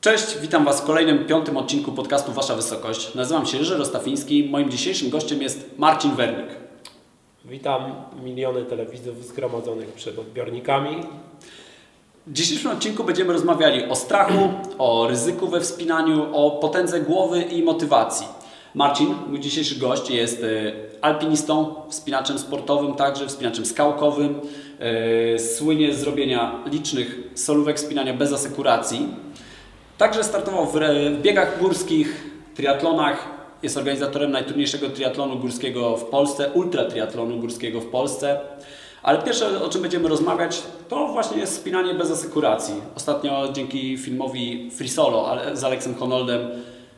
Cześć, witam Was w kolejnym piątym odcinku podcastu Wasza Wysokość. Nazywam się Jerzy Rostafiński. Moim dzisiejszym gościem jest Marcin Wernik. Witam miliony telewizów zgromadzonych przed odbiornikami. W dzisiejszym odcinku będziemy rozmawiali o strachu, o ryzyku we wspinaniu, o potędze głowy i motywacji. Marcin, mój dzisiejszy gość, jest e, alpinistą, wspinaczem sportowym, także wspinaczem skałkowym. E, słynie z robienia licznych solówek wspinania bez asekuracji. Także startował w, w biegach górskich, triatlonach. Jest organizatorem najtrudniejszego triatlonu górskiego w Polsce, ultratriatlonu górskiego w Polsce. Ale pierwsze, o czym będziemy rozmawiać, to właśnie jest spinanie bez asekuracji. Ostatnio dzięki filmowi Free Solo z Aleksem Honoldem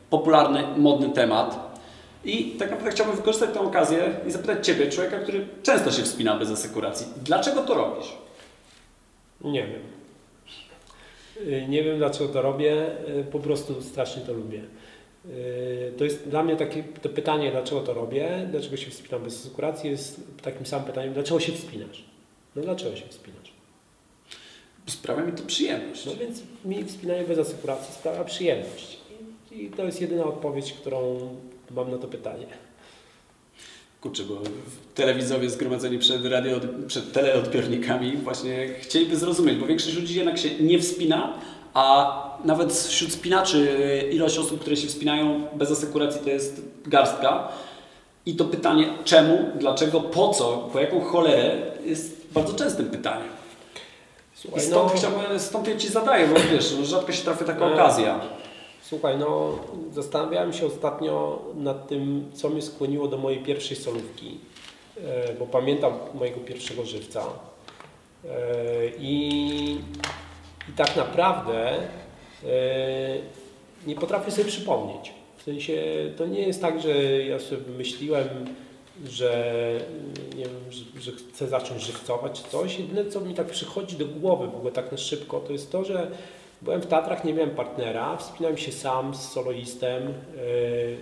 popularny, modny temat. I tak naprawdę chciałbym wykorzystać tę okazję i zapytać Ciebie, człowieka, który często się wspina bez asekuracji. Dlaczego to robisz? Nie wiem. Y, nie wiem dlaczego to robię, y, po prostu strasznie to lubię. Y, to jest dla mnie takie to pytanie, dlaczego to robię, dlaczego się wspinam bez asekuracji, jest takim samym pytaniem, dlaczego się wspinasz? No dlaczego się wspinasz? Sprawia mi to przyjemność. No więc mi wspinanie bez asekuracji sprawia przyjemność. I to jest jedyna odpowiedź, którą mam na to pytanie. Kurczę, bo telewizowie zgromadzeni przed, radio, przed teleodbiornikami właśnie chcieliby zrozumieć, bo większość ludzi jednak się nie wspina, a nawet wśród spinaczy ilość osób, które się wspinają bez asekuracji to jest garstka. I to pytanie czemu, dlaczego, po co, po jaką cholerę jest bardzo częstym pytaniem. Słuchaj, I stąd, no... chciałbym, stąd ja Ci zadaję, bo wiesz, rzadko się trafi taka okazja. Słuchaj, no zastanawiałem się ostatnio nad tym, co mnie skłoniło do mojej pierwszej solówki, e, bo pamiętam mojego pierwszego żywca. E, I, i tak naprawdę e, nie potrafię sobie przypomnieć. W sensie to nie jest tak, że ja sobie wymyśliłem, że, nie wiem, że, że chcę zacząć żywcować czy coś. Jedyne, co mi tak przychodzi do głowy w ogóle tak na szybko, to jest to, że Byłem w Tatrach, nie miałem partnera, wspinałem się sam z soloistem. Yy,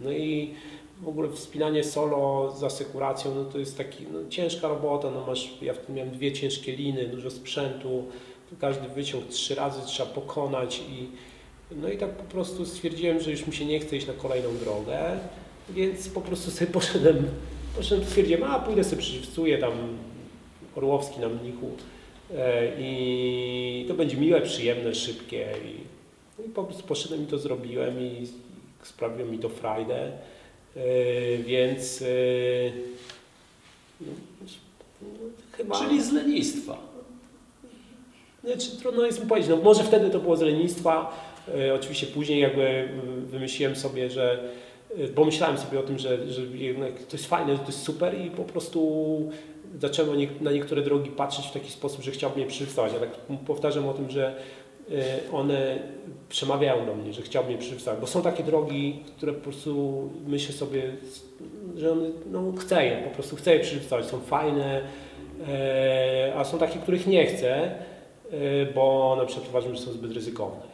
no i w ogóle wspinanie solo z asekuracją, no to jest taki, no, ciężka robota, no masz, ja w tym miałem dwie ciężkie liny, dużo sprzętu, każdy wyciąg trzy razy trzeba pokonać i no i tak po prostu stwierdziłem, że już mi się nie chce iść na kolejną drogę, więc po prostu sobie poszedłem, poszedłem stwierdziłem, a pójdę sobie przyżywcuję tam Orłowski na mnichu i to będzie miłe, przyjemne, szybkie i, no i po prostu poszedłem i to zrobiłem i sprawiło mi to frajdę, e, więc e, no, chyba... Czyli z lenistwa. Znaczy, trudno jest mi powiedzieć, no może wtedy to było z lenistwa, oczywiście później jakby wymyśliłem sobie, że bo myślałem sobie o tym, że, że to jest fajne, to jest super i po prostu zaczęło na niektóre drogi patrzeć w taki sposób, że chciałbym je przywstawać. Ja tak powtarzam o tym, że e, one przemawiają do mnie, że chciałbym je przywstawać, bo są takie drogi, które po prostu myślę sobie, że one, no chcę je, po prostu chcę je są fajne, e, a są takie, których nie chcę, e, bo na przykład uważam, że są zbyt ryzykowne.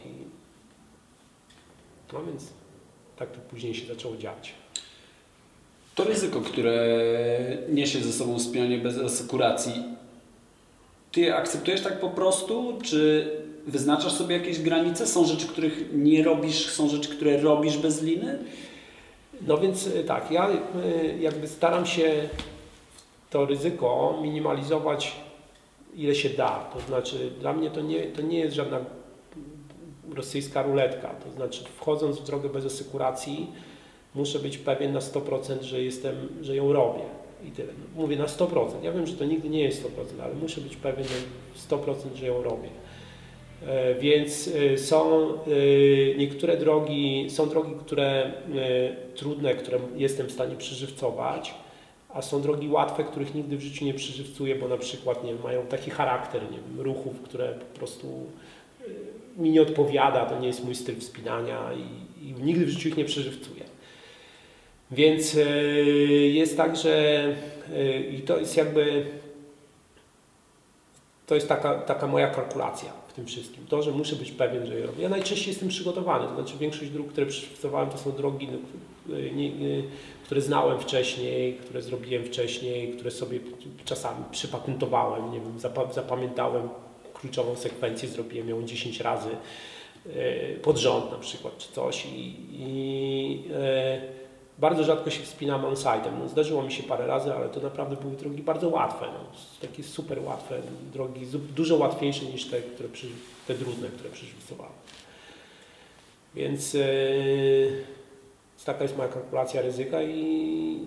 No więc tak to później się zaczęło dziać. To ryzyko, które niesie ze sobą wspinanie bez asekuracji, ty akceptujesz tak po prostu, czy wyznaczasz sobie jakieś granice? Są rzeczy, których nie robisz, są rzeczy, które robisz bez liny? No więc e, tak, ja e, jakby staram się to ryzyko minimalizować ile się da. To znaczy dla mnie to nie, to nie jest żadna rosyjska ruletka. To znaczy wchodząc w drogę bez asekuracji muszę być pewien na 100%, że jestem, że ją robię. I tyle. Mówię na 100%. Ja wiem, że to nigdy nie jest 100%, ale muszę być pewien na 100%, że ją robię. E, więc e, są e, niektóre drogi, są drogi, które trudne, które jestem w stanie przeżywcować, a są drogi łatwe, których nigdy w życiu nie przeżywcuję, bo na przykład nie mają taki charakter nie wiem, ruchów, które po prostu mi nie odpowiada, to nie jest mój styl wspinania i, i nigdy w życiu ich nie przeżywcuję. Więc e, jest tak, że e, i to jest jakby to jest taka, taka moja kalkulacja w tym wszystkim. To, że muszę być pewien, że je robię. Ja najczęściej jestem przygotowany, to znaczy większość dróg, które przygotowałem, to są drogi, no, które znałem wcześniej, które zrobiłem wcześniej, które sobie czasami przypatentowałem, nie wiem, zapamiętałem kluczową sekwencję, zrobiłem ją 10 razy pod rząd na przykład, czy coś i, i bardzo rzadko się wspinam on-site'em. No, zdarzyło mi się parę razy, ale to naprawdę były drogi bardzo łatwe, no, takie super łatwe drogi, dużo łatwiejsze niż te, które przy, te trudne, które przerzucowałem. Więc yy, taka jest moja kalkulacja ryzyka i,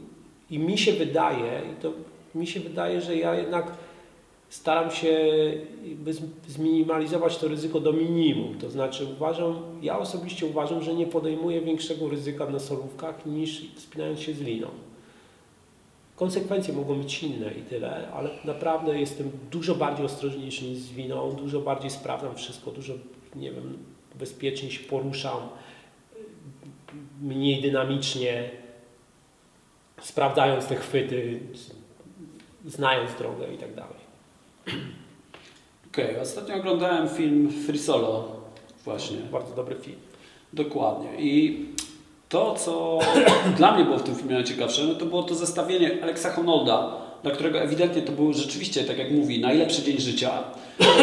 i mi się wydaje, i to mi się wydaje, że ja jednak staram się zminimalizować to ryzyko do minimum. To znaczy uważam, ja osobiście uważam, że nie podejmuję większego ryzyka na solówkach niż wspinając się z liną. Konsekwencje mogą być inne i tyle, ale naprawdę jestem dużo bardziej ostrożniejszy niż z winą, dużo bardziej sprawdzam wszystko, dużo, nie wiem, bezpieczniej się poruszam, mniej dynamicznie, sprawdzając te chwyty, znając drogę i tak dalej. Okej, okay, ostatnio oglądałem film Free Solo właśnie. Bardzo dobry film. Dokładnie. I to, co dla mnie było w tym filmie najciekawsze, no to było to zestawienie Alexa Honolda, dla którego ewidentnie to był rzeczywiście, tak jak mówi, najlepszy dzień życia,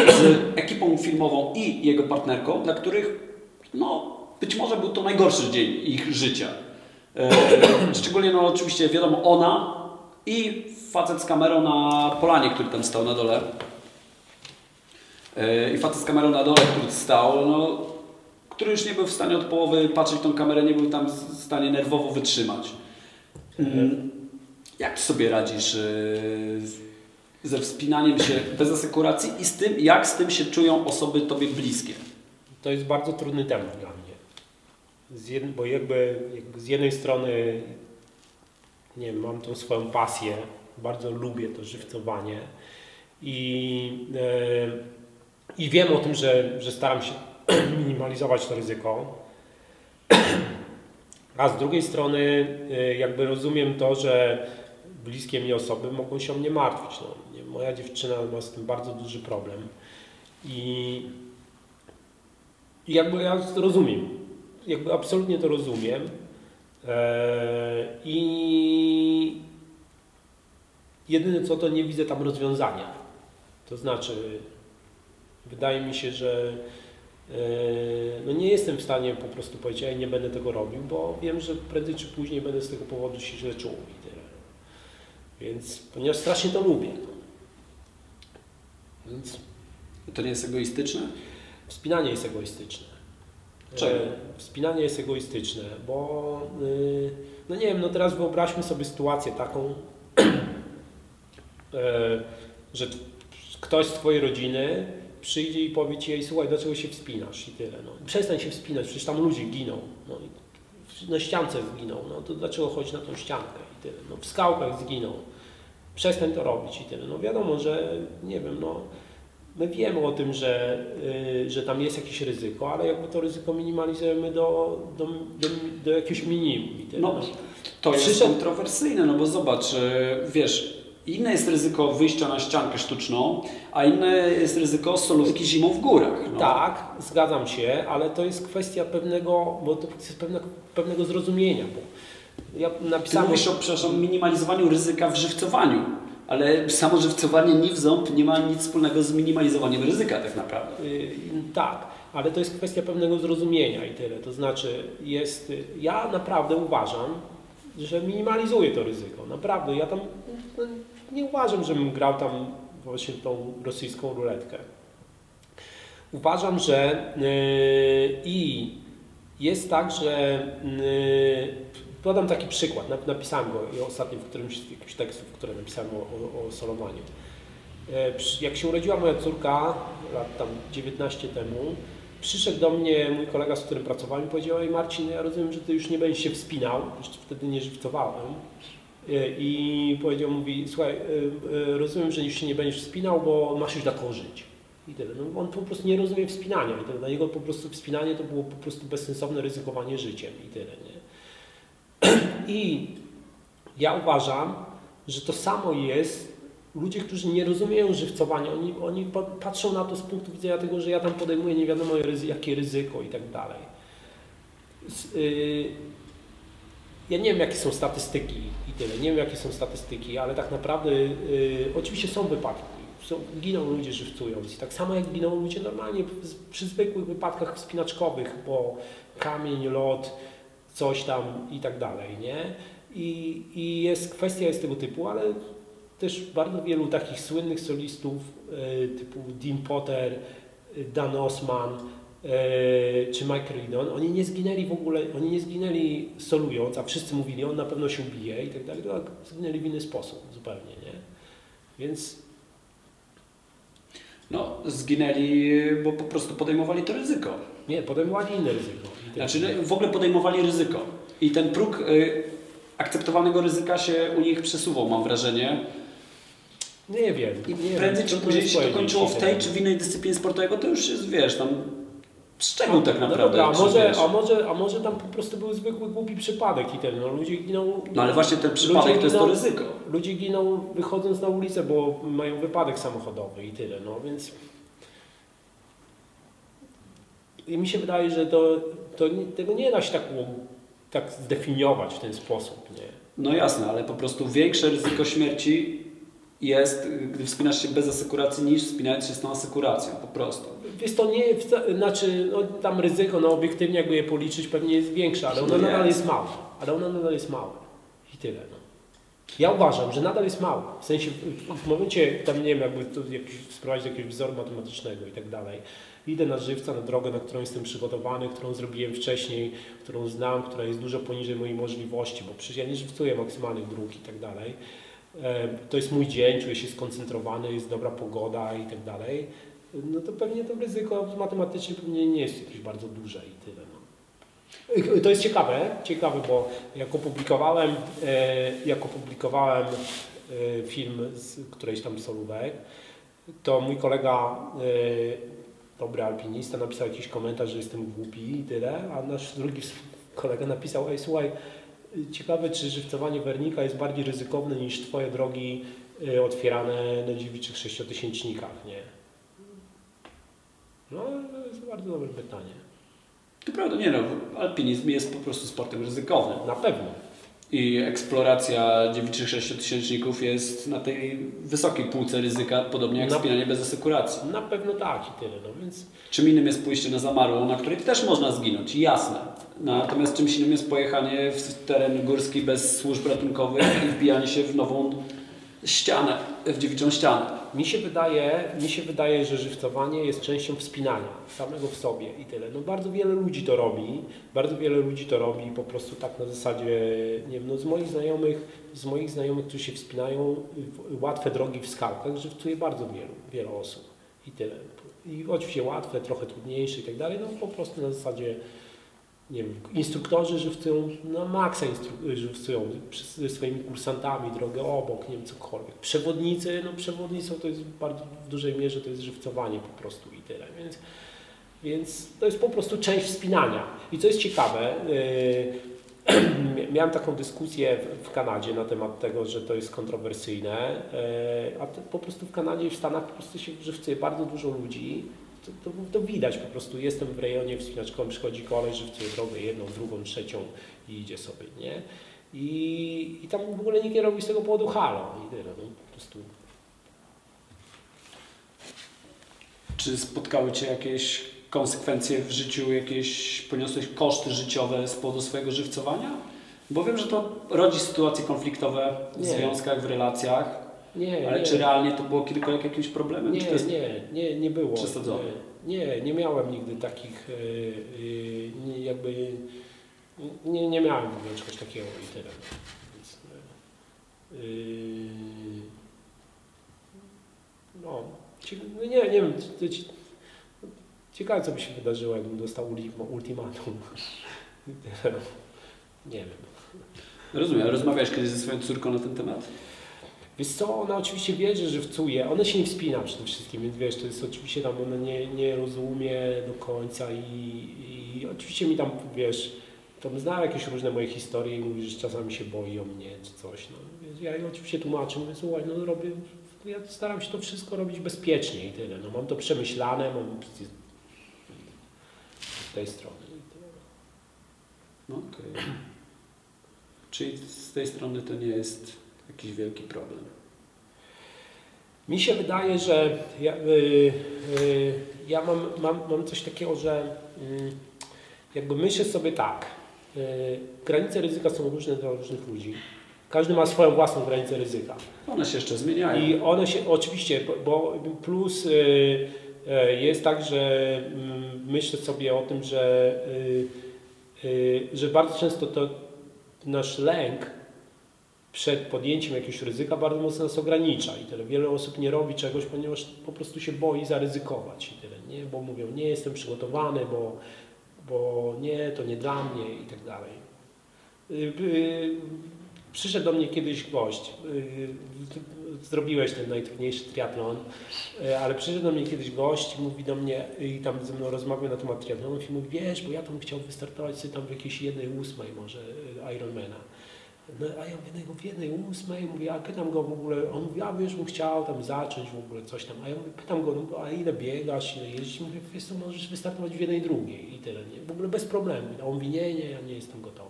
z ekipą filmową i jego partnerką, dla których no, być może był to najgorszy dzień ich życia. E, szczególnie, no oczywiście, wiadomo, ona i facet z kamerą na polanie, który tam stał na dole. E, I facet z kamerą na dole, który stał, no, który już nie był w stanie od połowy patrzeć tą kamerę, nie był tam w stanie nerwowo wytrzymać. Mhm. Jak sobie radzisz e, ze wspinaniem się bez asekuracji i z tym, jak z tym się czują osoby Tobie bliskie? To jest bardzo trudny temat dla mnie. Jed, bo jakby, jakby z jednej strony nie wiem, mam tą swoją pasję, bardzo lubię to żywcowanie. I, e, i wiem o tym, że, że staram się minimalizować to ryzyko. A z drugiej strony e, jakby rozumiem to, że bliskie mi osoby mogą się o mnie martwić. No, moja dziewczyna ma z tym bardzo duży problem. I, jakby ja rozumiem, jakby absolutnie to rozumiem i Jedyne co, to nie widzę tam rozwiązania. To znaczy, wydaje mi się, że e, no nie jestem w stanie po prostu powiedzieć, ja nie będę tego robił, bo wiem, że prędzej czy później będę z tego powodu się źle czuł i tyle. Więc, ponieważ strasznie to lubię. Więc... To nie jest egoistyczne? Wspinanie jest egoistyczne. Czego? E, wspinanie jest egoistyczne, bo y, no nie wiem, no teraz wyobraźmy sobie sytuację taką, E, że ktoś z Twojej rodziny przyjdzie i powie Ci, słuchaj, dlaczego się wspinasz i tyle. No. Przestań się wspinać, przecież tam ludzie giną. No. Na ściance zginą, no to dlaczego chodzi na tą ściankę i tyle. No, w skałkach zginą. Przestań to robić i tyle. No wiadomo, że nie wiem, no my wiemy o tym, że, yy, że tam jest jakieś ryzyko, ale jakby to ryzyko minimalizujemy do, do, do, do jakiegoś minimum. No, to jest Przyszedł... kontrowersyjne, no bo zobacz, yy, wiesz, Inne jest ryzyko wyjścia na ściankę sztuczną, a inne jest ryzyko solówki zimą w górach. No. Tak, zgadzam się, ale to jest kwestia pewnego, bo to jest pewne, pewnego zrozumienia. Bo ja napisałem... Ty mówisz o przepraszam, minimalizowaniu ryzyka w żywcowaniu, ale samo żywcowanie ni w ząb nie ma nic wspólnego z minimalizowaniem ryzyka tak naprawdę. Yy, tak, ale to jest kwestia pewnego zrozumienia i tyle. To znaczy jest, ja naprawdę uważam, że minimalizuję to ryzyko. Naprawdę, ja tam no, nie uważam, żebym grał tam właśnie tą rosyjską ruletkę. Uważam, że yy, i jest tak, że yy, podam taki przykład, napisałem go ostatnio w którymś z jakichś tekstów, które napisałem o, o, o. Yy, jak się urodziła moja córka, lat tam 19 temu, przyszedł do mnie mój kolega, z którym pracowałem i powiedział, ej Marcin, ja rozumiem, że ty już nie będziesz się wspinał, jeszcze wtedy nie żywcowałem, E, i powiedział, mówi, słuchaj, e, e, rozumiem, że już się nie będziesz wspinał, bo masz już na żyć. I tyle. No, on po prostu nie rozumie wspinania i tyle. Dla niego po prostu wspinanie to było po prostu bezsensowne ryzykowanie życiem i tyle. Nie? I ja uważam, że to samo jest ludzie, którzy nie rozumieją żywcowania, oni, oni patrzą na to z punktu widzenia tego, że ja tam podejmuję nie wiadomo jakie ryzyko i tak dalej. Y, ja nie wiem, jakie są statystyki i tyle. Nie wiem, jakie są statystyki, ale tak naprawdę yy, oczywiście są wypadki. są, giną ludzie żywcując. Tak samo jak giną ludzie normalnie przy zwykłych wypadkach wspinaczkowych, bo kamień, lot, coś tam i tak dalej, nie? I, I jest kwestia jest tego typu, ale też bardzo wielu takich słynnych solistów e, typu Dean Potter, e, Dan Osman e, czy Mike Ridon, oni nie zginęli w ogóle, oni nie zginęli solując, a wszyscy mówili, on na pewno się ubije i tak dalej, zginęli w inny sposób zupełnie, nie? Więc no, zginęli, bo po prostu podejmowali to ryzyko. Nie, podejmowali inne ryzyko. Znaczy, no, w ogóle podejmowali ryzyko. I ten próg y, akceptowanego ryzyka się u nich przesuwał, mam wrażenie. Nie wiem. Nie prędzej czy później się to kończyło w tej czy w innej dyscyplinie sportowego, to już jest, wiesz, tam szczegół no, tak naprawdę. No dobra, a, może, a, może, a może tam po prostu był zwykły głupi przypadek i ten, no ludzie giną... No ale właśnie ten przypadek to jest to ryzyko. Ludzie giną wychodząc na ulicę, bo mają wypadek samochodowy i tyle, no więc... I mi się wydaje, że to, to tego nie da się tak, tak zdefiniować w ten sposób, nie? No jasne, ale po prostu większe ryzyko śmierci jest, gdy wspinasz się bez asekuracji, niż wspinając się z tą asekuracją, po prostu. Jest to nie, znaczy no, tam ryzyko, no obiektywnie jakby je policzyć pewnie jest większe, ale ono no nadal jest małe. Ale ono nadal jest małe. I tyle. No. Ja uważam, że nadal jest małe. W sensie w momencie, tam nie wiem, jakby to jakiś, sprowadzić jakiegoś wzoru matematycznego i tak dalej. Idę na żywca, na drogę, na którą jestem przygotowany, którą zrobiłem wcześniej, którą znam, która jest dużo poniżej mojej możliwości, bo przecież ja nie żywcuję maksymalnych dróg i tak dalej E, to jest mój dzień, czuję się skoncentrowany, jest dobra pogoda i tak dalej, no to pewnie to ryzyko matematycznie pewnie nie jest jakieś bardzo duże i tyle. No. To jest ciekawe, ciekawe, bo jak opublikowałem, e, jak opublikowałem e, film z którejś tam solówek, to mój kolega, dobry alpinista, napisał jakiś komentarz, że jestem głupi i tyle, a nasz drugi kolega napisał, ej słuchaj, Ciekawe, czy żywcowanie wernika jest bardziej ryzykowne niż Twoje drogi y, otwierane na dziewiczych sześciotysięcznikach, nie? No, to jest bardzo dobre pytanie. To prawda, nie no, alpinizm jest po prostu sportem ryzykownym. Na pewno. I eksploracja dziewiczych sześciotysięczników jest na tej wysokiej półce ryzyka, podobnie jak na, spinanie bez asekuracji. Na pewno tak i tyle, no więc... Czym innym jest pójście na zamarłą, na której też można zginąć, jasne. Natomiast czymś innym jest pojechanie w teren górski bez służb ratunkowych i wbijanie się w nową ścianę, w dziewiczą ścianę. Mi się wydaje, mi się wydaje, że żywcowanie jest częścią wspinania samego w sobie i tyle. No bardzo wiele ludzi to robi, bardzo wiele ludzi to robi po prostu tak na zasadzie, nie wiem, no z moich znajomych, z moich znajomych, którzy się wspinają łatwe drogi w skałkach, żywcuje bardzo wielu, wiele osób i tyle. I oczywiście łatwe, trochę trudniejsze i tak dalej, no po prostu na zasadzie nie wiem, instruktorzy żywcują na maksa żywcują ze swoimi kursantami drogę obok, nie wiem, cokolwiek. Przewodnicy, no przewodnicą to jest bardzo w dużej mierze to jest żywcowanie po prostu i tyle, więc, więc to jest po prostu część wspinania. I co jest ciekawe, yy, miałem taką dyskusję w Kanadzie na temat tego, że to jest kontrowersyjne, yy, a po prostu w Kanadzie i w Stanach po prostu się żywcuje bardzo dużo ludzi, to, to, to, widać po prostu. Jestem w rejonie wspinaczkowym, przychodzi koleś, żywcuje drogę jedną, drugą, trzecią i idzie sobie, nie? I, I tam w ogóle nikt nie robi z tego powodu halo. I tyle, no, po prostu. Czy spotkały Cię jakieś konsekwencje w życiu, jakieś poniosłeś koszty życiowe z powodu swojego żywcowania? Bo wiem, że to rodzi sytuacje konfliktowe w nie. związkach, w relacjach. Nie, Ale nie. czy realnie to było kiedykolwiek jakimś problemem? Nie, jest... nie, nie, nie było. Przesadzone? Nie, nie miałem nigdy takich, yy, jakby, nie, nie miałem w ogóle czegoś takiego i tyle. Więc, yy, no, nie, nie wiem, ciekawe co by się wydarzyło, jakbym dostał ultimatum. nie wiem. Rozumiem. Rozmawiałeś kiedyś ze swoją córką na ten temat? Wiesz co, ona oczywiście wie, że żywcuje, ona się nie wspina przede wszystkim, więc wiesz, to jest oczywiście tam, ona nie, nie rozumie do końca i, i oczywiście mi tam, wiesz, tam zna jakieś różne moje historie i mówi, że czasami się boi o mnie czy coś, no, więc ja jej oczywiście tłumaczę, mówię, słuchaj, no robię, ja staram się to wszystko robić bezpiecznie i tyle, no mam to przemyślane, mam z tej strony i tyle. No okej. Okay. Czyli z tej strony to nie jest jakiś wielki problem. Mi się wydaje, że ja, y, y, ja mam, mam, mam coś takiego, że y, jakby myślę sobie tak. Y, granice ryzyka są różne dla różnych ludzi. Każdy ma swoją własną granicę ryzyka. One się jeszcze zmieniają. I one się, oczywiście, bo- plus y, y, jest tak, że mm, myślę sobie o tym, że, że bardzo często to nasz lęk przed podjęciem jakiegoś ryzyka bardzo mocno nas ogranicza i tyle. Wiele osób nie robi czegoś, ponieważ po prostu się boi zaryzykować i tyle, nie? Bo mówią, nie jestem przygotowany, bo, bo nie, to nie dla mnie i tak dalej. Y, y, Przyszedł do mnie kiedyś gość, y, zrobiłeś ten najtrudniejszy triatlon, ale przyszedł do mnie kiedyś gość mówi do mnie i tam ze mną rozmawiał na temat triatlonów i mówi, wiesz, bo ja tam chciał wystartować sobie tam w jakiejś jednej ósmej może Ironmana. No, a ja mówię, no, w jednej ósmej, mówię, a pytam go w ogóle, on mówi, a wiesz, bym chciał tam zacząć w ogóle coś tam, a ja mówię, pytam go, no, a ile biegasz, ile jeździsz, mówię, wiesz co, możesz wystartować w jednej drugiej i tyle, nie? w ogóle bez problemu. A on mówi, nie, nie, ja nie jestem gotowy.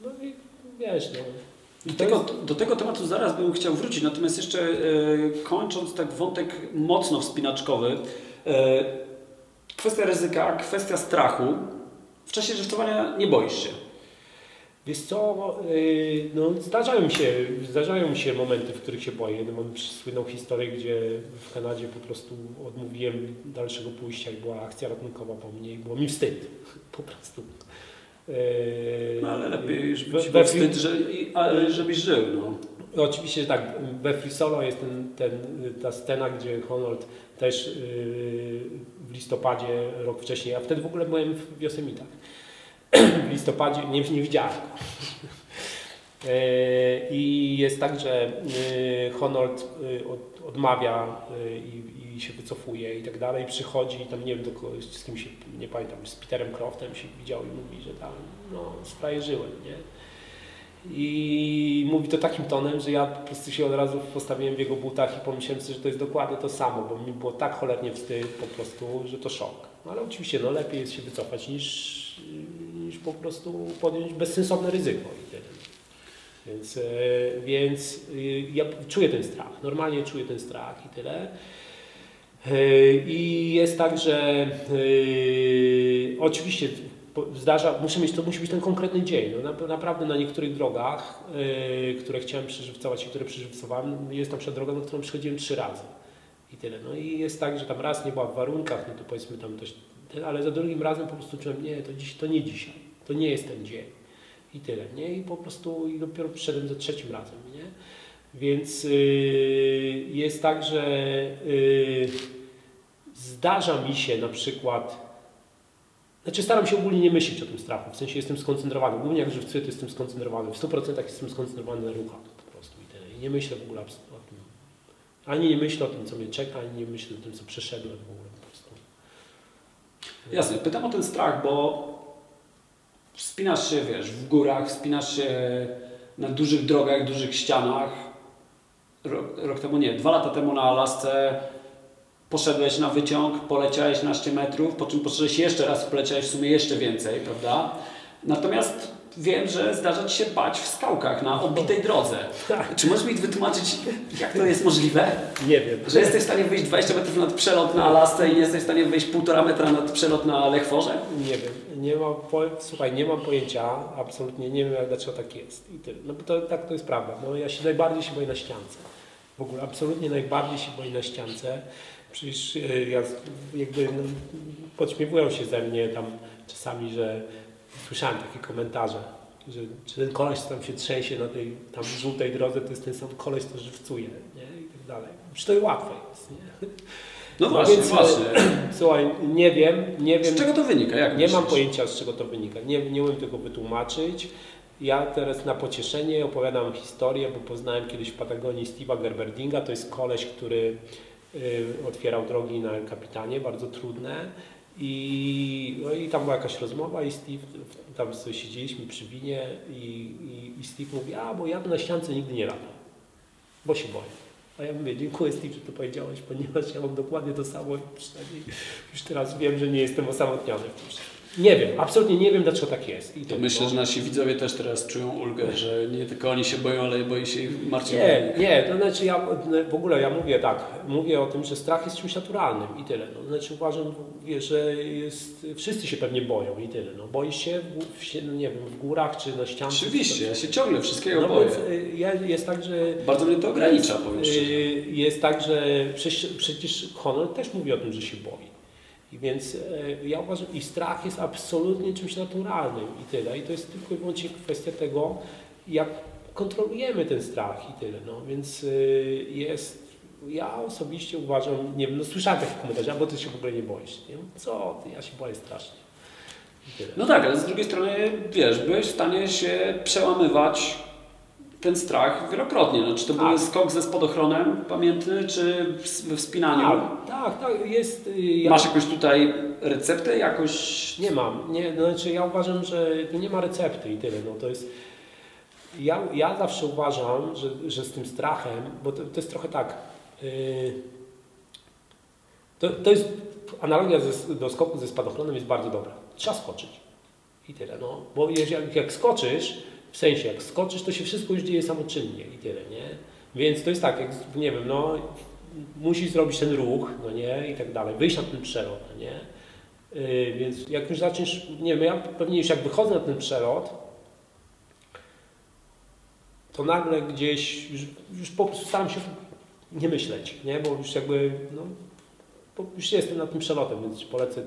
No i wiesz, no. Do tego, do tego tematu zaraz bym chciał wrócić, natomiast jeszcze e, kończąc tak wątek mocno wspinaczkowy, e, kwestia ryzyka, kwestia strachu. W czasie żartowania nie boisz się. Wiesz co, yy, no zdarzają mi się, zdarzają się momenty, w których się boję. No, mam słynną historię, gdzie w Kanadzie po prostu odmówiłem dalszego pójścia i była akcja ratunkowa po mnie i było mi wstyd. Po prostu. No ale lepiej już być we- wstyd, że, ale żebyś żył. No. Oczywiście, że tak, we Free Solo jest ten, ten, ta scena, gdzie Honold też yy, w listopadzie, rok wcześniej, a wtedy w ogóle byłem w Yosemitach. W listopadzie nie, nie widziałem. Yy, I jest tak, że yy, Honold od, odmawia i, i się wycofuje i tak dalej. Przychodzi i tam nie wiem z kim się, nie pamiętam, z Peterem Croftem się widział i mówi, że tam no, sfrajerzyłem, nie? I mówi to takim tonem, że ja po prostu się od razu postawiłem w jego butach i pomyślałem sobie, że to jest dokładnie to samo, bo mi było tak cholernie wstyd po prostu, że to szok. No, ale oczywiście no, lepiej jest się wycofać niż po prostu podjąć bezsensowne ryzyko. Więc, e, więc e, ja czuję ten strach, normalnie czuję ten strach i tyle. E, I jest tak, że oczywiście zdarza, muszę mieć, to musi być ten konkretny dzień. No, na, naprawdę na niektórych drogach, które chciałem przeżywcować i które przeżywcowałem, jest na przykład droga, na którą przychodziłem trzy razy. I tyle. No i jest tak, że tam raz nie była w warunkach, no to powiedzmy tam coś, ale za drugim razem po prostu czułem, nie, to, dziś, to nie dzisiaj, to nie jest ten dzień. I tyle, nie? I po prostu i dopiero przyszedłem za trzecim razem, nie? Więc yy, jest tak, że yy, zdarza mi się na przykład, znaczy staram się ogólnie nie myśleć o tym strachu, w sensie jestem skoncentrowany, głównie jak żywcuję, to jestem skoncentrowany, w 100% jestem skoncentrowany na ruchach po prostu i tyle. I nie myślę w ogóle o tym, ani nie myślę o tym, co mnie czeka, ani nie myślę o tym, co przeszedłem w ogóle po prostu. Jasne, pytam o ten strach, bo wspinasz się, wiesz, w górach, wspinasz się na dużych drogach, dużych ścianach. Rok, rok temu nie, dwa lata temu na Alasce poszedłeś na wyciąg, poleciałeś naście metrów, po czym poszedłeś jeszcze raz, poleciałeś w sumie jeszcze więcej, prawda? Natomiast wiem, że zdarza Ci się bać w skałkach na obitej drodze. Tak. Czy możesz mi wytłumaczyć, jak to jest możliwe? Nie wiem. Że jesteś w stanie wyjść 20 metrów nad przelot na Alasce i nie jesteś w stanie wyjść 1,5 metra nad przelot na Lechworze? Nie wiem, nie mam, po, słuchaj, nie mam pojęcia, absolutnie nie wiem jak, dlaczego tak jest. I tyle. No bo to, tak to jest prawda. No, ja się najbardziej się boję na ściance. W ogóle absolutnie najbardziej się boję na ściance. Przecież e, ja jakby no, podśmiewują się ze mnie tam czasami, że słyszałem takie komentarze, że czy ten koleś co tam się trzęsie na tej tam żółtej drodze, to jest ten sam koleś, co żywcuje, nie? I tak dalej. Przecież to łatwe jest, nie? No No właśnie, więc, właśnie. Słuchaj, nie wiem, nie wiem. Z czego to wynika? Jak Nie mam myślisz? pojęcia, z czego to wynika. Nie, nie umiem tego wytłumaczyć. Ja teraz na pocieszenie opowiadam historię, bo poznałem kiedyś w Patagonii Steve'a Gerberdinga. To jest koleś, który y, otwierał drogi na El Capitanie, bardzo trudne. I, no i tam była jakaś rozmowa i Steve, tam sobie siedzieliśmy przy winie i, i, i Steve mówi, a bo ja na ściance nigdy nie latam, bo się boję. A ja mówię, dziękuję Steve, że to powiedziałeś, ponieważ ja mam dokładnie to samo przynajmniej już teraz wiem, że nie jestem osamotniony w tym. Nie wiem, absolutnie nie wiem, dlaczego tak jest. I To myślę, że nasi widzowie też teraz czują ulgę, że nie tylko oni się boją, ale boi się ich Marcin. Nie, nie, to znaczy ja w ogóle ja mówię tak, mówię o tym, że strach jest czymś naturalnym i tyle. No, znaczy uważam, że jest, wszyscy się pewnie boją i tyle. No, boisz się, w, no, nie wiem, w górach czy na ścianie. Oczywiście, ja się ciągle wszystkiego No boję. więc y, ja, jest tak, że Bardzo mnie to ogranicza, jest, powiem szczerze. y, jest tak, że przecież, przecież honor też mówi o tym, że się boi. I więc e, ja uważam, i strach jest absolutnie czymś naturalnym i tyle. I to jest tylko i wyłącznie kwestia tego, jak kontrolujemy ten strach i tyle. No, więc y, jest, ja osobiście uważam, nie wiem, no słyszałem takie komentarze, bo ty się w ogóle nie boisz. Nie? Co ty, ja się boję strasznie. No tak, ale z drugiej strony, wiesz, byłeś w stanie się przełamywać ten strach wielokrotnie. No, czy to był Tak. skok ze spadochronem pamiętny, czy we wspinaniu? Tak, tak, tak, jest... y, Ja, Masz jakąś tutaj receptę, jakoś... Nie mam. Nie, to znaczy ja uważam, że tu nie ma recepty i tyle. No, to jest, ja, ja zawsze uważam, że, że z tym strachem, bo to, to jest trochę tak. Yy, to, to jest analogia ze, do skoku ze spadochronem jest bardzo dobra. Trzeba skoczyć. I tyle. No. Bo jeżeli, jak skoczysz, w sensie jak skoczysz, to się wszystko już dzieje samoczynnie i tyle, nie? Więc to jest tak, jak, nie wiem, no musisz zrobić ten ruch, no nie, i tak dalej, wyjść na ten przelot, no nie? Yy, więc jak już zaczniesz, nie wiem, ja pewnie już jak wychodzę na ten przelot, to nagle gdzieś, już, już po prostu staram się nie myśleć, nie? Bo już jakby, no, już jestem na tym przelotem, więc polecę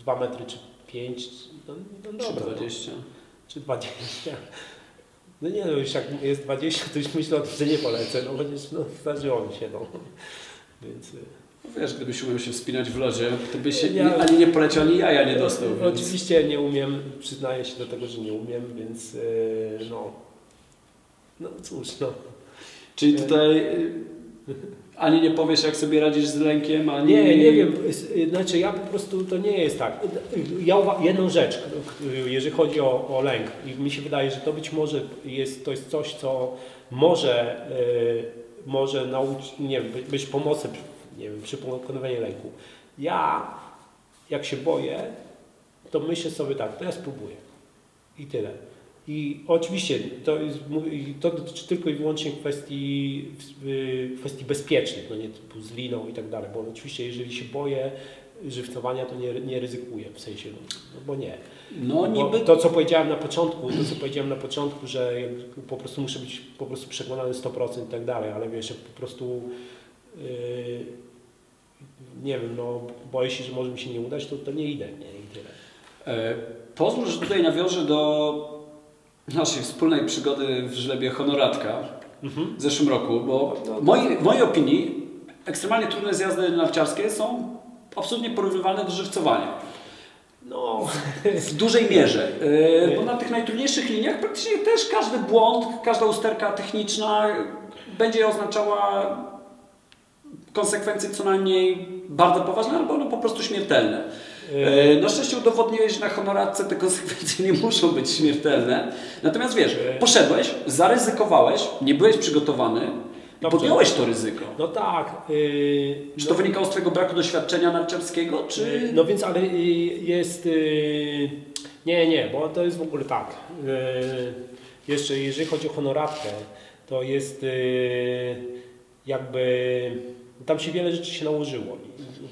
2 metry czy 5, no, no dobra. no. 20. Czy 20. No nie no, już jak jest 20, to już myślę o tym, że nie polecę, no chociaż no, zdarzyło mi się, no. Więc... y, No Wiesz, gdybyś umiał się wspinać w lodzie, to byś się Ja- ani nie poleciał, ani jaja nie dostał. Więc... Oczywiście nie umiem, przyznaję się do tego, że nie umiem, więc yy, no. No cóż, no. Czyli tutaj y, ani nie powiesz, jak sobie radzisz z lękiem, ani... Nie, nie wiem, znaczy ja po prostu, to nie jest tak. Ja jedną rzecz, jeżeli chodzi o, o lęk i mi się wydaje, że to być może jest, to jest coś, co może, y, może nauczyć, nie wiem, być pomocą nie wiem, przy pokonywaniu lęku. Ja, jak się boję, to myślę sobie tak, to ja spróbuję. I tyle. I oczywiście to, to dotyczy tylko i wyłącznie kwestii, y, kwestii bezpiecznych, no nie typu z liną i tak dalej, bo oczywiście jeżeli się boję żywcowania, to nie, nie ryzykuję, w sensie, no, no bo nie. No niby... to, co powiedziałem na początku, to, co powiedziałem na początku, że po prostu muszę być po prostu przekonany 100% i tak dalej, ale wiesz, po prostu yy, nie wiem, no boję się, że może mi się nie udać, to, to nie idę, nie, i tyle. E, Pozwól, że tutaj nawiążę do naszej wspólnej przygody w żlebie Honoratka Mhm. w zeszłym roku, bo No, w mojej, w mojej opinii ekstremalnie trudne zjazdy narciarskie są absolutnie porównywalne do żywcowania. No, W dużej mierze. E, Bo na tych najtrudniejszych liniach praktycznie też każdy błąd, każda usterka techniczna będzie oznaczała konsekwencje co najmniej bardzo poważne albo no po prostu śmiertelne. E, Na szczęście udowodniłeś, że na honoratce te konsekwencje nie muszą być śmiertelne. Natomiast wiesz, E. poszedłeś, zaryzykowałeś, nie byłeś przygotowany Dobrze. podjąłeś to ryzyko. no tak. Yy, Czy no, to wynikało z Twojego braku doświadczenia narciarskiego, czy... Yy, No więc, ale jest. yy, Nie, nie, bo to jest w ogóle tak. Jeszcze jeżeli chodzi o honoratkę, to jest jakby. Tam się wiele rzeczy się nałożyło.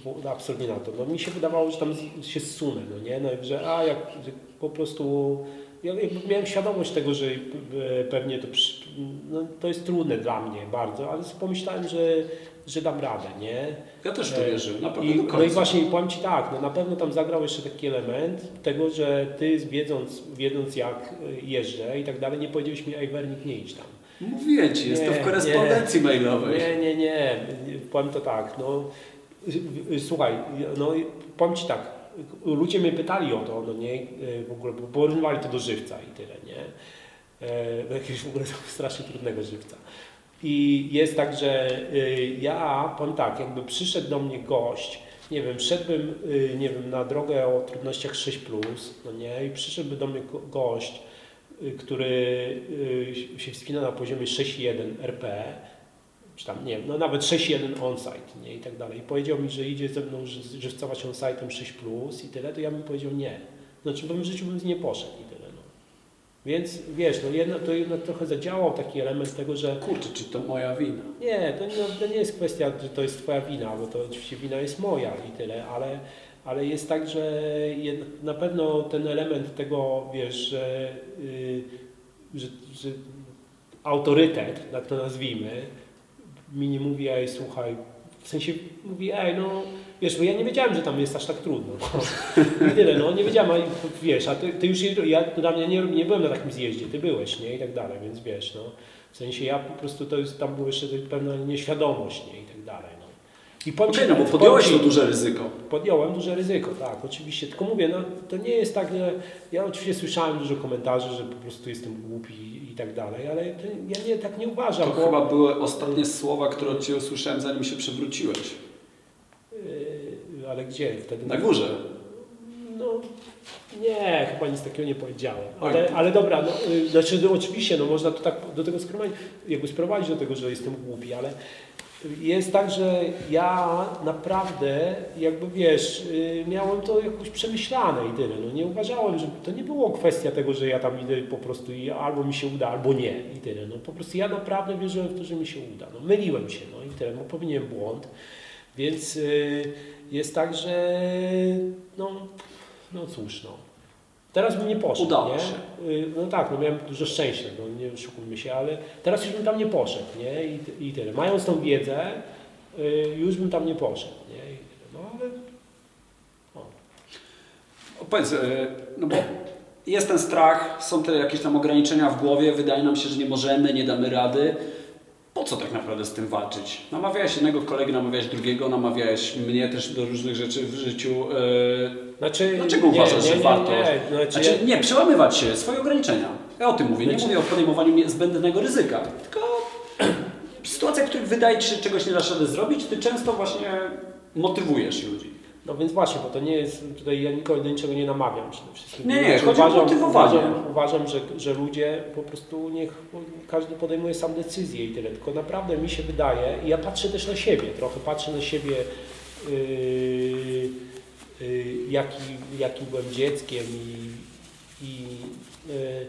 W- Absolutnie na to. No, mi się wydawało, że tam się zsunę, no nie? No, że a jak że po prostu. Ja miałem świadomość tego, że e, pewnie to, no, to jest trudne dla mnie bardzo, ale pomyślałem, że, że dam radę, nie? Ja też to E, wierzyłem, na pewno I, no i właśnie powiem Ci tak, no na pewno tam zagrał jeszcze taki element tego, że Ty wiedząc, wiedząc jak y, jeżdżę i tak dalej, nie powiedziałeś mi, ej Wernik, nie idź tam. Mówię Ci, jest to w Nie, korespondencji mailowej. Nie, nie, nie, powiem to tak, no słuchaj, no powiem Ci tak, ludzie mnie pytali o to, no nie, y, w ogóle, porównywali to do żywca i tyle, nie, e, do jakiegoś w ogóle strasznie trudnego żywca. I jest tak, że y, ja, powiem tak, jakby przyszedł do mnie gość, nie wiem, szedłbym, y, nie wiem, na drogę o trudnościach 6+, no nie, i przyszedłby do mnie go- gość, y, który y, się wspina na poziomie 6,1 RP, czy tam, nie wiem, no nawet 6.1 on-site, nie, i tak dalej. I powiedział mi, że idzie ze mną ży- żywcować on-site'em 6+, plus i tyle, to ja bym powiedział nie. Znaczy, bym w życiu bym nie poszedł i tyle, no. Więc, wiesz, no jedno, to jednak trochę zadziałał taki element tego, że Kurczę, czy to moja wina? nie, to nie, to nie jest kwestia, że to jest Twoja wina, bo to oczywiście wina jest moja i tyle, ale, ale jest tak, że jed, na pewno ten element tego, wiesz, że, y, że, że autorytet, tak to nazwijmy, mi nie mówi, ej, słuchaj, w sensie mówi, ej, no, wiesz, bo ja nie wiedziałem, że tam jest aż tak trudno. I tyle, no, nie wiedziałem, a wiesz, a ty, ty już, ja dla mnie nie, nie byłem na takim zjeździe, ty byłeś, nie, i tak dalej, więc wiesz, no, w sensie ja po prostu, to jest, tam była jeszcze pewna nieświadomość, nie, i tak dalej, no. I Okej, ci- no bo podjąłeś to duże ryzyko. Podjąłem duże ryzyko, tak, oczywiście. Tylko mówię, no, to nie jest tak, że ja oczywiście słyszałem dużo komentarzy, że po prostu jestem głupi i tak dalej, ale to, ja nie, tak nie uważam, To bo chyba były ostatnie słowa, które od Ciebie usłyszałem, zanim się przewróciłeś. Yy, ale gdzie wtedy? Na górze. No nie, chyba nic takiego nie powiedziałem. Oj. Ale, ale dobra, no, y, znaczy no, oczywiście, no, można to tak do tego sprowadzić, jakby sprowadzić do tego, że jestem głupi, ale jest tak, że ja naprawdę, jakby wiesz, y, miałem to jakoś przemyślane i tyle. No, nie uważałem, że to nie było kwestia tego, że ja tam idę po prostu i albo mi się uda, albo nie i tyle. No, po prostu ja naprawdę wierzyłem w to, że mi się uda. No, myliłem się, no i tyle, no, popełniłem błąd. Więc y, jest tak, że no, no cóż, no. Teraz bym nie poszedł, Udało nie? się. Y, No tak, no miałem dużo szczęścia, no nie oszukujmy się, ale teraz już bym tam nie poszedł, nie? I, i tyle. Mając tą wiedzę, y, już bym tam nie poszedł, nie? I tyle. No ale... O. O, Powiedz, e, no bo jest ten strach, są te jakieś tam ograniczenia w głowie, wydaje nam się, że nie możemy, nie damy rady. Po co tak naprawdę z tym walczyć? Namawiałeś jednego kolegę, namawiałeś drugiego, namawiałeś mnie też do różnych rzeczy w życiu. e, Znaczy, Dlaczego uważasz, że warto? Nie, znaczy, Znaczy, nie, przełamywać się, swoje ograniczenia. Ja o tym mówię. Nie Znaczy- mówię o podejmowaniu nie- zbędnego ryzyka, tylko w sytuacjach, w których wydaje Ci się, że czegoś nie dasz rady zrobić, Ty często właśnie motywujesz ludzi. No więc właśnie, bo to nie jest, tutaj ja nikogo do niczego nie namawiam przede wszystkim. Nie, nie, Znaczy, chodzi o uważam, motywowanie. Uważam, uważam że, że ludzie po prostu niech każdy podejmuje sam decyzję i tyle. Tylko naprawdę mi się wydaje, i ja patrzę też na siebie, trochę patrzę na siebie, yy, yy, jaki, jakim byłem dzieckiem i, i yy,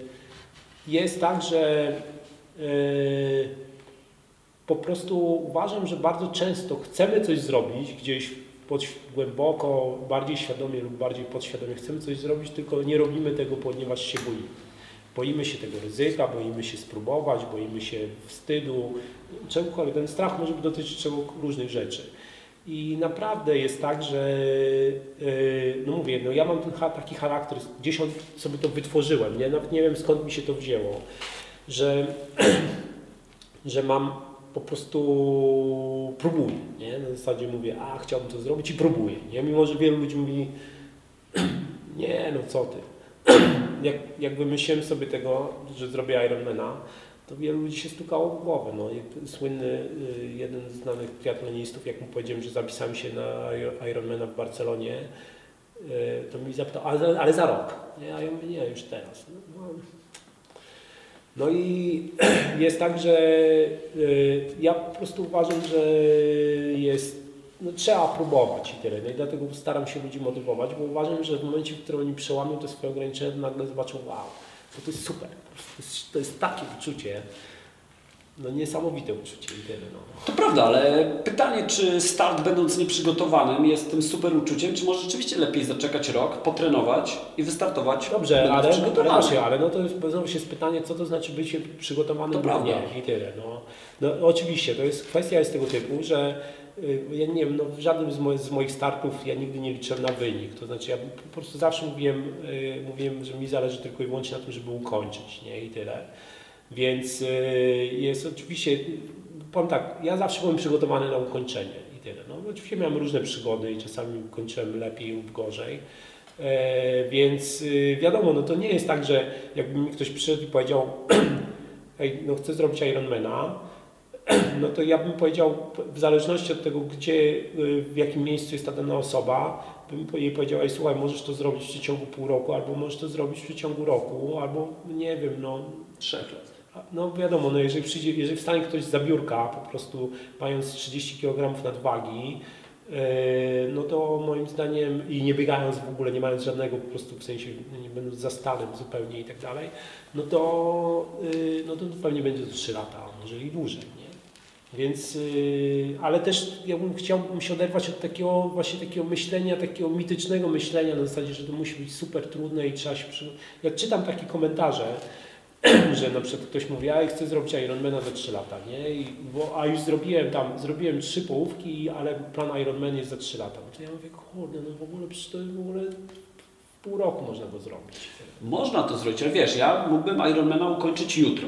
jest tak, że yy, po prostu uważam, że bardzo często chcemy coś zrobić gdzieś pod, głęboko, bardziej świadomie lub bardziej podświadomie chcemy coś zrobić, tylko nie robimy tego, ponieważ się boimy. Boimy się tego ryzyka, boimy się spróbować, boimy się wstydu, czegokolwiek. Ten strach może dotyczyć czego, różnych rzeczy. I naprawdę jest tak, że yy, no mówię, no ja mam ten, taki charakter, gdzieś on sobie to wytworzyłem, nie? nawet nie wiem skąd mi się to wzięło, że, że mam po prostu próbuję, nie? Na zasadzie mówię, a chciałbym to zrobić i próbuję, nie? Mimo, że wielu ludzi mówi, nie, no co ty. jak, jak wymyśliłem sobie tego, że zrobię Ironmana, to wielu ludzi się stukało w głowę. No, słynny, y, jeden z znanych triatlonistów, jak mu powiedziałem, że zapisałem się na Iro- Ironmana w Barcelonie, y, to mi zapytał, ale, ale za rok. Nie, a ja mówię, nie, już teraz. No, no i jest tak, że y, ja po prostu uważam, że jest, no, trzeba próbować i tyle. No i dlatego staram się ludzi motywować, bo uważam, że w momencie, w którym oni przełamią te swoje ograniczenia, nagle zobaczą, wow, to, to jest super. To jest, to jest takie uczucie, no niesamowite uczucie i tyle. No. To prawda, ale pytanie, czy start będąc nieprzygotowanym jest tym super uczuciem, czy może rzeczywiście lepiej zaczekać rok, potrenować i wystartować Dobrze, ale, ale przygotowany? właśnie, ale no to jest, znowu się jest pytanie, co to znaczy być przygotowanym To prawda. nie i tyle. No. No, oczywiście, to jest kwestia jest tego typu, że ja nie wiem, no, w żadnym z, moich, z moich startów ja nigdy nie liczyłem na wynik. To znaczy ja po prostu zawsze mówiłem, y, mówiłem, że mi zależy tylko i wyłącznie na tym, żeby ukończyć, nie? I tyle. Więc y, jest oczywiście, powiem tak, ja zawsze byłem przygotowany na ukończenie i tyle. No, oczywiście miałem różne przygody i czasami kończyłem lepiej lub gorzej. E, więc y, wiadomo, no to nie jest tak, że jakby mi ktoś przyszedł i powiedział, Ej, no chcę zrobić Ironmana, no to ja bym powiedział, w zależności od tego, gdzie, y, w jakim miejscu jest ta dana osoba, bym jej powiedział, ej słuchaj, możesz to zrobić w przeciągu pół roku, albo możesz to zrobić w przeciągu roku, albo nie wiem, no Trzech lat. no wiadomo, no jeżeli przyjdzie, jeżeli wstanie ktoś z biurka, po prostu mając 30 kg nadwagi, yy, no to moim zdaniem i nie biegając w ogóle, nie mając żadnego po prostu w sensie, nie będąc za stanem zupełnie i tak dalej, no to, yy, no to pewnie będzie to 3 lata, może i dłużej? Więc, yy, ale też ja bym chciał się oderwać od takiego właśnie takiego myślenia, takiego mitycznego myślenia na zasadzie, że to musi być super trudne i trzeba się przy... Jak czytam takie komentarze, że na przykład ktoś mówi, a ja chcę zrobić Ironmana za 3 lata, nie? I, bo, a już zrobiłem tam, zrobiłem trzy połówki, ale plan Ironman jest za 3 lata. No to ja mówię, kurde, no w ogóle przecież to w ogóle pół roku można go zrobić. Można to zrobić, ale wiesz, ja mógłbym Ironmana ukończyć jutro.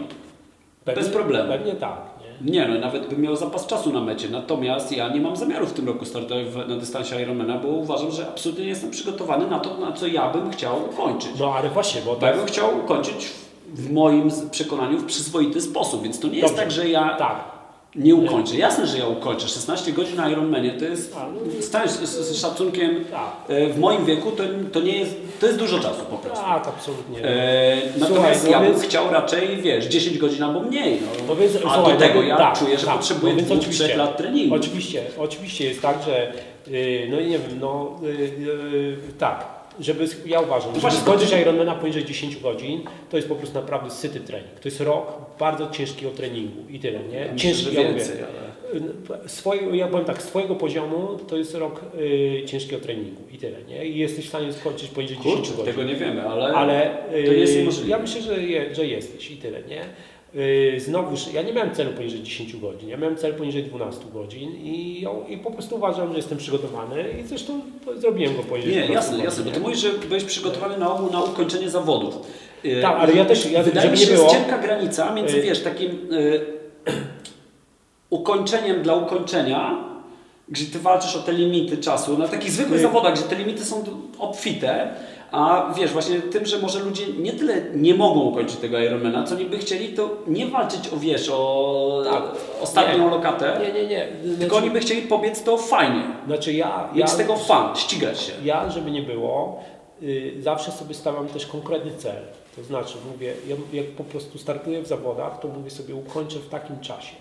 Pewnie, Bez problemu. Pewnie tak, nie? Nie, no nawet bym miał zapas czasu na mecie. Natomiast ja nie mam zamiaru w tym roku startować na dystansie Ironmana, bo uważam, że absolutnie nie jestem przygotowany na to, na co ja bym chciał ukończyć. No ale właśnie, bo Bo ja tak, bym chciał ukończyć w moim przekonaniu w przyzwoity sposób, więc to nie jest Dobrze. tak, że ja tak, nie ukończę. Jasne, że ja ukończę. 16 godzin na Ironmanie to jest, A, no z z, szacunkiem, tak, e, w moim wieku to, to nie jest, to jest dużo czasu po prostu. tak, absolutnie. E, natomiast Słuchaj, ja bym chciał raczej, wiesz, 10 godzin albo mniej. No. A słuchaj, do tego ja tak, czuję, że tak, potrzebuję no więc dwóch, oczywiście. trzech lat treningu. Oczywiście, oczywiście jest tak, że yy, no i nie wiem, no yy, yy, tak. Żeby, ja uważam, żeby właśnie, skończyć to Ironmana poniżej 10 godzin, to jest po prostu naprawdę syty trening. To jest rok bardzo ciężkiego treningu i tyle, nie? Myślę, że ja więcej, ale... Swojego, ja powiem tak, swojego poziomu to jest rok y, ciężkiego treningu i tyle, nie? I jesteś w stanie skończyć poniżej 10 Kurczę, godzin. tego nie wiemy, ale, Ale to nie jest y, niemożliwe. ja myślę, że, je, że jesteś i tyle, nie? Y, Znowuż, ja nie miałem celu poniżej 10 godzin, ja miałem cel poniżej 12 godzin i, i po prostu uważam, że jestem przygotowany i zresztą zrobiłem go poniżej Nie, 12 jasne, godzin. jasne, bo ty mówisz, że byłeś przygotowany na, na ukończenie zawodów. E, Tak, ale ja też- ja- Wydaje mi się, nie że jest było- cienka granica między, Y- wiesz, takim ukończeniem dla ukończenia, gdzie ty walczysz o te limity czasu, na takich zwykłych zawodach, gdzie te limity są obfite, a wiesz, właśnie tym, że może ludzie nie tyle nie mogą ukończyć tego Ironmana, co niby chcieli, to nie walczyć o, wiesz, o Tak. ostatnią Nie. lokatę, Nie, nie, nie. tylko Znaczy, oni by chcieli pobiec to fajnie, znaczy ja, mieć ja, z tego fan, ścigać się. Ja, żeby nie było, y, zawsze sobie stawiam też konkretny cel. To znaczy, mówię, ja, jak po prostu startuję w zawodach, to mówię sobie, ukończę w takim czasie.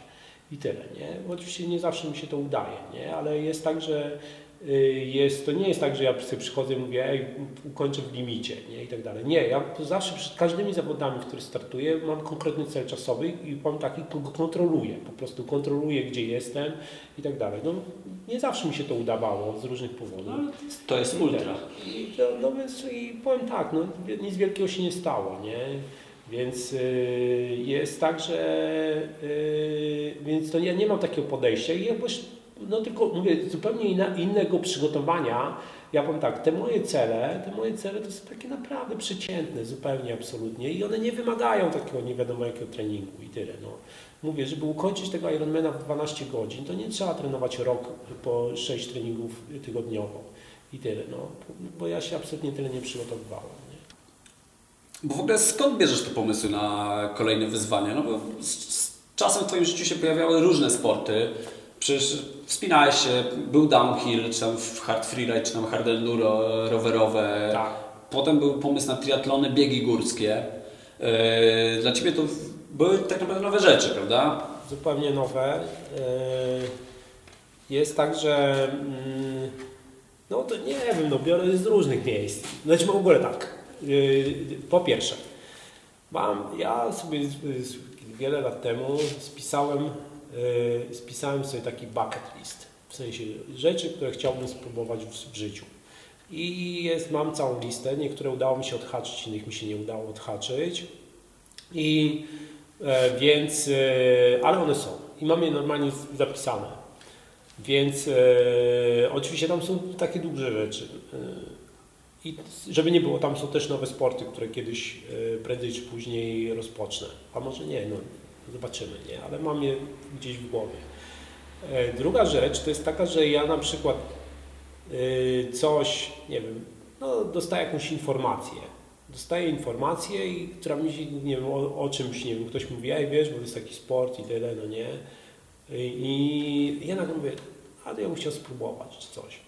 I tyle, nie? Oczywiście nie zawsze mi się to udaje, nie? Ale jest tak, że jest, to nie jest tak, że ja sobie przychodzę i mówię, ej, ukończę w limicie, nie? I tak dalej. Nie, ja zawsze przed każdymi zawodami, w których startuję, mam konkretny cel czasowy i mam taki, go kontroluję. Po prostu kontroluję, gdzie jestem i tak dalej. No, nie zawsze mi się to udawało z różnych powodów. No, to jest ultra. I to, no więc i powiem tak, no, nic wielkiego się nie stało, nie? Więc y, jest tak, że y, więc to ja nie mam takiego podejścia i jakoś, no tylko mówię, zupełnie inna, innego przygotowania. Ja powiem tak, te moje cele, te moje cele to są takie naprawdę przeciętne, zupełnie absolutnie i one nie wymagają takiego nie wiadomo jakiego treningu i tyle. No. Mówię, żeby ukończyć tego Ironmana w 12 godzin, to nie trzeba trenować rok po 6 treningów tygodniowo i tyle, no. Bo ja się absolutnie tyle nie przygotowywałem. Bo w ogóle skąd bierzesz te pomysły na kolejne wyzwania? No bo z, z czasem w Twoim życiu się pojawiały różne sporty. Przecież wspinałeś się, był downhill, czy tam w hard freeride, czy tam hard enduro rowerowe. Tak. Potem był pomysł na triatlony, biegi górskie. Yy, Dla Ciebie to były tak naprawdę nowe rzeczy, prawda? zupełnie nowe. Yy, Jest tak, że mm, no to nie wiem, no biorę z różnych miejsc. Znaczy w ogóle tak. Po pierwsze, mam, ja sobie wiele lat temu spisałem, spisałem sobie taki bucket list. W sensie rzeczy, które chciałbym spróbować w, w życiu. I jest, mam całą listę. Niektóre udało mi się odhaczyć, innych mi się nie udało odhaczyć. I E, Więc, e, ale one są i mamy je normalnie zapisane. Więc e, oczywiście tam są takie duże rzeczy. E, I żeby nie było, tam są też nowe sporty, które kiedyś e, prędzej czy później rozpocznę. A może nie, no zobaczymy, nie? Ale mam je gdzieś w głowie. E, Druga rzecz to jest taka, że ja na przykład e, coś, nie wiem, no dostaję jakąś informację dostaję informację, i, która mi się, nie wiem, o, o czymś, nie wiem, ktoś mówi, ej, wiesz, bo to jest taki sport i tyle, no nie. I, i ja nagle mówię, ale ja bym chciał spróbować czy coś.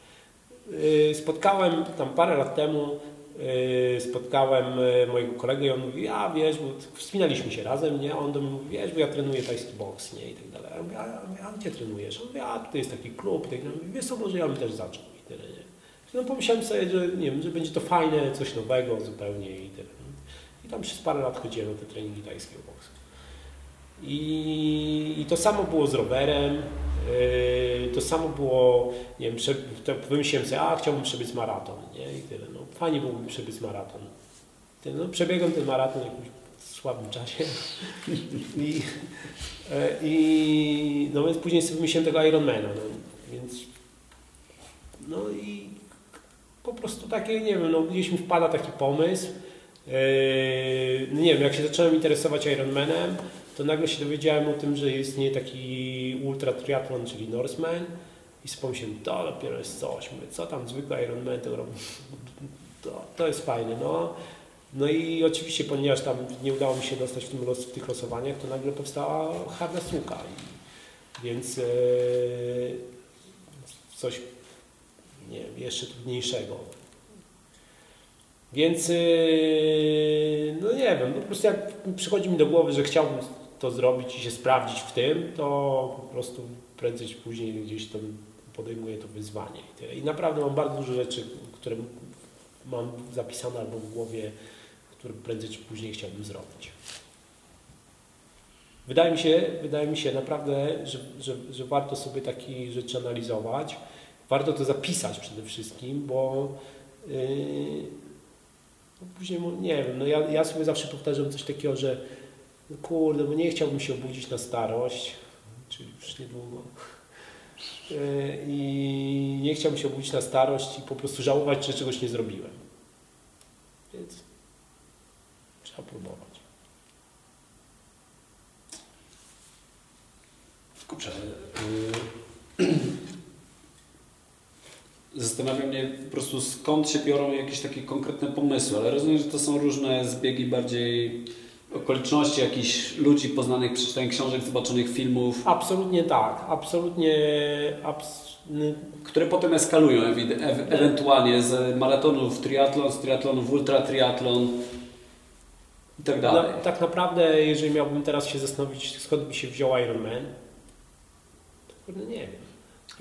Spotkałem tam parę lat temu spotkałem yy, mojego kolegę i on mówi, a wiesz, bo wspinaliśmy się razem, nie? On do mnie mówi, wiesz, bo ja trenuję tajski box, nie? I tak dalej. Ja mówię, a, a gdzie trenujesz? On mówi, a tutaj jest taki klub, tak dalej. Wiesz co, może ja bym też zaczął i tyle, nie? No pomyślałem sobie, że nie wiem, że będzie to fajne, coś nowego zupełnie i tyle. I tam przez parę lat chodziłem na te treningi tajskiego boksu. I, I, to samo było z rowerem, to samo było, nie wiem, prze, wymyśliłem sobie, a chciałbym przebyć maraton, nie? I tyle. No, fajnie byłoby przebyć maraton. Tyle, no, przebiegłem ten maraton w jakimś słabym czasie. I, e, i no więc później sobie wymyśliłem tego Ironmana, no, więc no i po prostu takie, nie wiem, no, gdzieś mi wpada taki pomysł. Yy, no nie wiem, jak się zacząłem interesować Ironmanem, to nagle się dowiedziałem o tym, że istnieje taki ultra triathlon, czyli Norseman i pomyślałem, to dopiero jest coś, mówię, co tam zwykły Ironman to robi, to, to jest fajne, no. No i oczywiście, ponieważ tam nie udało mi się dostać w, tym los, w tych losowaniach, to nagle powstała harda suka. I, więc yy, coś nie wiem, jeszcze trudniejszego. Więc yy, no nie wiem, po prostu jak przychodzi mi do głowy, że chciałbym to zrobić i się sprawdzić w tym, to po prostu prędzej czy później gdzieś tam podejmuję to wyzwanie. I, I naprawdę mam bardzo dużo rzeczy, które mam zapisane albo w głowie, które prędzej czy później chciałbym zrobić. Wydaje mi się, wydaje mi się naprawdę, że, że, że warto sobie takie rzeczy analizować. Warto to zapisać przede wszystkim, bo yy, no później, nie wiem, no ja, ja sobie zawsze powtarzam coś takiego, że no kurde, bo nie chciałbym się obudzić na starość, czyli już niedługo. Yy, I nie chciałbym się obudzić na starość i po prostu żałować, że czegoś nie zrobiłem. Więc trzeba próbować. Kurczę, yy, zastanawia mnie po prostu skąd się biorą jakieś takie konkretne pomysły, ale rozumiem, że to są różne zbiegi bardziej okoliczności jakichś ludzi poznanych, przeczytanych książek, zobaczonych filmów. Absolutnie tak, absolutnie. Abs które potem eskalują e ewentualnie z maratonów triatlon, z triatlonów ultra triatlon i tak dalej. Tak naprawdę, jeżeli miałbym teraz się zastanowić, skąd mi się wziął Ironman, to nie wiem.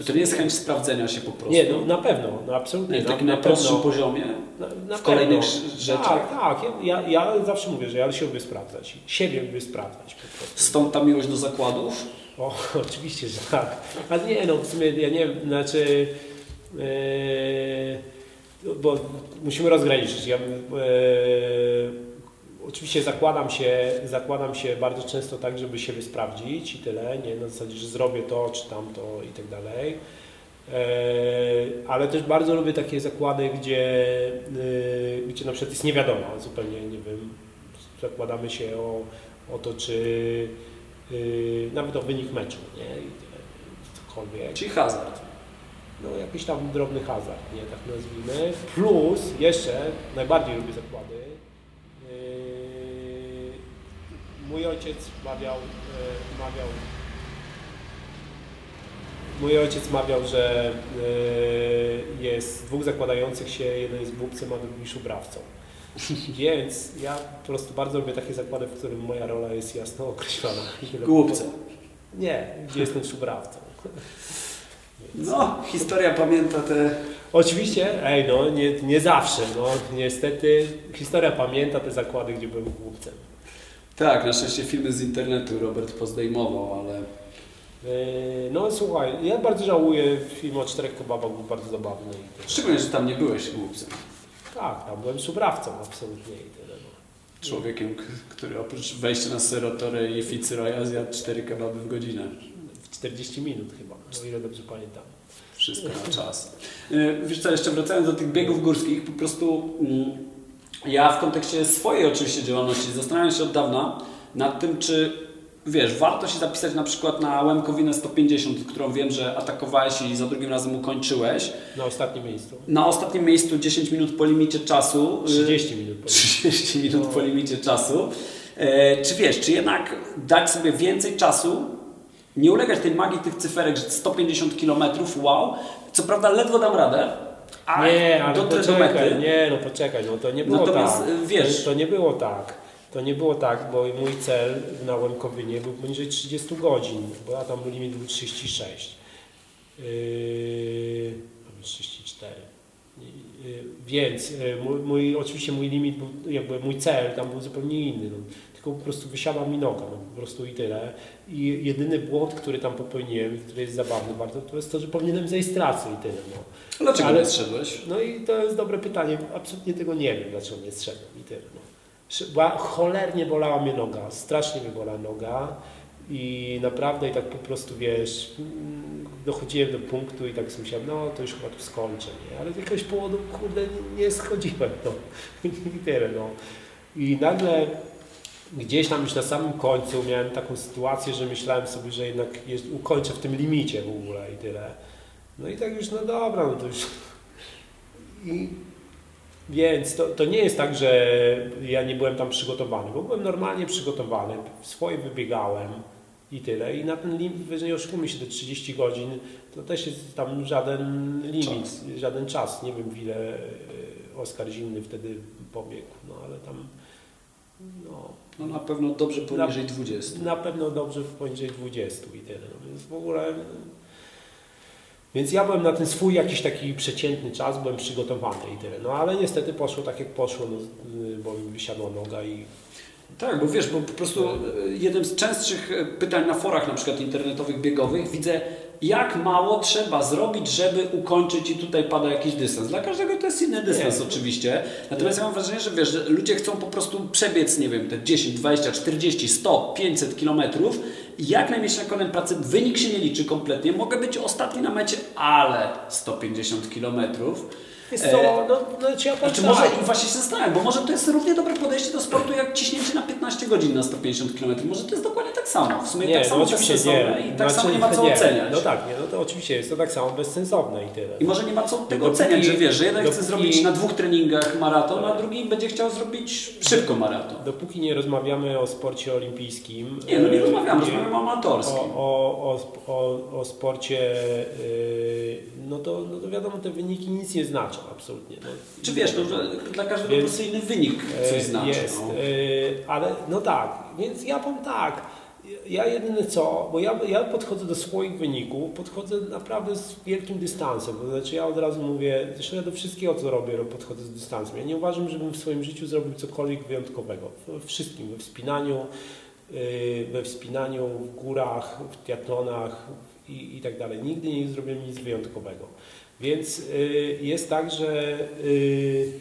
To nie jest chęć sprawdzenia się po prostu. Nie, no, na pewno, no, absolutnie. Nie, taki na, na prostszym poziomie, na, na w kolejnych pewno. rzeczach. Tak, tak. Ja, ja, zawsze mówię, że ja się lubię sprawdzać. Siebie lubię sprawdzać po prostu. Stąd ta miłość do zakładów? O, oczywiście, że tak. Ale nie, no w sumie ja nie wiem, znaczy... Yy, bo musimy rozgraniczyć. Ja, yy, oczywiście zakładam się, zakładam się bardzo często tak, żeby siebie sprawdzić i tyle, nie na zasadzie, że zrobię to czy tamto i tak dalej. E, ale też bardzo lubię takie zakłady, gdzie, e, gdzie na przykład jest niewiadoma, zupełnie nie wiem, zakładamy się o, o to, czy e, nawet o wynik meczu, nie? I cokolwiek. Czyli hazard. No jakiś tam drobny hazard, nie? Tak nazwijmy. Plus jeszcze najbardziej lubię zakłady, mój ojciec mawiał, e, mawiał Mój ojciec mawiał, że e, jest dwóch zakładających się, jeden jest głupcem, a drugi szubrawcą. Więc ja po prostu bardzo lubię takie zakłady, w którym moja rola jest jasno określona. Głupcem. Nie, gdzie jestem szubrawcą. No, historia pamięta te... Oczywiście, ej no, nie, nie zawsze, no niestety historia pamięta te zakłady, gdzie byłem głupcem. Tak, na szczęście filmy z internetu Robert pozdejmował, ale... Yy, no słuchaj, ja bardzo żałuję film o czterech kebabach, był bardzo zabawny. Szczególnie, że tam nie byłeś głupcem. Tak, tam byłem subrawcą absolutnie i tyle. No. Człowiekiem, który oprócz wejścia na serotorę i ficyroja zjadł cztery kebaby w godzinę. W 40 minut chyba, o ile dobrze pamiętam. Wszystko na czas. Yy, wiesz co, jeszcze wracając do tych biegów górskich, po prostu... Mm, ja w kontekście swojej oczywiście działalności zastanawiam się od dawna nad tym, czy wiesz, warto się zapisać na przykład na Łemkowinę 150, którą wiem, że atakowałeś i za drugim razem ukończyłeś. Na ostatnim miejscu. Na ostatnim miejscu 10 minut po limicie czasu. 30 minut po limicie, 30 minut po limicie czasu. E, czy wiesz, czy jednak dać sobie więcej czasu, nie ulegać tej magii tych cyferek, że 150 km, wow. Co prawda ledwo dam radę, A nie, ale do poczekaj, nie, no poczekaj, no to nie było Natomiast, tak. y, wiesz- To, nie było tak. To nie było tak, bo mój cel na Łemkowynie był poniżej 30 godzin, bo ja tam limit był 36. Yy, albo 34. Yy, Więc yy, mój, mój, oczywiście mój limit był, jakby mój cel tam był zupełnie inny. No. Tylko po prostu wysiadła mi noga, no, po prostu i tyle. I jedyny błąd, który tam popełniłem, który jest zabawny bardzo, to jest to, że powinienem zejść z trasy i tyle. No. Dlaczego Ale- nie zszedłeś? No i to jest dobre pytanie. Absolutnie tego nie wiem, dlaczego nie zszedłem i tyle. No. Była, cholernie bolała mnie noga, strasznie mnie bolała noga i naprawdę i tak po prostu, wiesz, mm, dochodziłem do punktu i tak sobie myślałem, no to już chyba tu skończę, nie? Ale z jakiegoś powodu, kurde, nie, nie schodziłem, no. I tyle, no. I nagle gdzieś tam już na samym końcu miałem taką sytuację, że myślałem sobie, że jednak jest, ukończę w tym limicie w ogóle i tyle. No i tak już, no dobra, no to już... I więc to, to nie jest tak, że ja nie byłem tam przygotowany, bo byłem normalnie przygotowany, swoje wybiegałem i tyle. I na ten limit, nie oszukujmy się, te 30 godzin, to też jest tam żaden limit, Czas. żaden czas. Nie wiem, ile e, Oskar Zimny wtedy pobiegł, no ale tam no, No na pewno dobrze poniżej 20. na pewno dobrze poniżej 20 i tyle. No, więc w ogóle. Więc ja byłem na ten swój jakiś taki przeciętny czas, byłem przygotowany i tyle. No ale niestety poszło tak jak poszło, no, y, bo mi wysiadła noga i Tak, bo wiesz, bo po prostu e, jednym z częstszych e, pytań na forach na przykład internetowych, biegowych widzę, jak mało trzeba zrobić, żeby ukończyć i tutaj pada jakiś dystans. Dla każdego to jest inny dystans Nie. oczywiście. Natomiast ja mam wrażenie, że wiesz, że ludzie chcą po prostu przebiec, nie wiem, te 10, 20, 40, 100, 500 kilometrów jak najmniej na koniec pracy wynik się nie liczy kompletnie. Mogę być ostatni na mecie, ale 150 kilometrów. Jest E, co, no, no czy ja powiem Znaczy tak, może, i właśnie się zastanawiam, bo może to jest równie dobre podejście do sportu jak ciśnięcie na 15 godzin na 150 km. Może to jest dokładnie tak samo. W sumie nie, tak samo no oczywiście bezsensowne nie. i tak samo Znaczy, nie ma co nie. oceniać. No tak, nie, no to oczywiście jest to tak samo bezsensowne i tyle. I może nie ma co tego Dopóki- oceniać, że wiesz, że jeden chce dopóki- zrobić na dwóch treningach maraton, a drugi będzie chciał zrobić szybko maraton. Dopóki nie rozmawiamy o sporcie olimpijskim. Nie, no nie e, rozmawiamy, nie- rozmawiamy o amatorskim. o, o, o, o, o sporcie, yy, no, to, no to wiadomo, te wyniki nic nie znaczą absolutnie. No, Czy wiesz, no, że dla każdego Więc- inny wynik e, coś znaczy. Jest, no. e, ale no tak, więc ja powiem tak, ja jedyne co, bo ja, ja podchodzę do swoich wyników, podchodzę naprawdę z wielkim dystansem, to znaczy ja od razu mówię, zresztą ja do wszystkiego co robię, ro- podchodzę z dystansem. Ja nie uważam, żebym w swoim życiu zrobił cokolwiek wyjątkowego, we wszystkim, we wspinaniu, yy, we wspinaniu w górach, w triatlonach i, i tak dalej. Nigdy nie zrobiłem nic wyjątkowego. Więc yy, jest tak, że yy,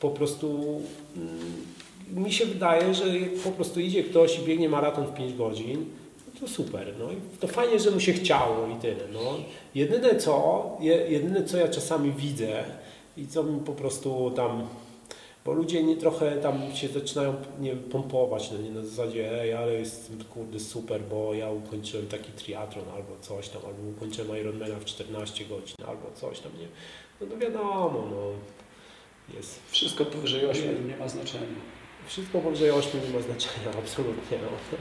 po prostu mm, mi się wydaje, że jak po prostu idzie ktoś i biegnie maraton w 5 godzin, no to super. No. i To fajnie, że mu się chciało i tyle. No. Jedyne, co, je, jedyne co ja czasami widzę i co mi po prostu tam bo ludzie nie trochę tam się zaczynają nie wiem, pompować, no nie na zasadzie, ej, ale jest kurde super, bo ja ukończyłem taki triatlon albo coś tam, albo ukończyłem Ironmana w 14 godzin, albo coś tam, nie? No to wiadomo, no jest. Wszystko powyżej 8 nie ma znaczenia. Wszystko powyżej 8 nie ma znaczenia, absolutnie, no.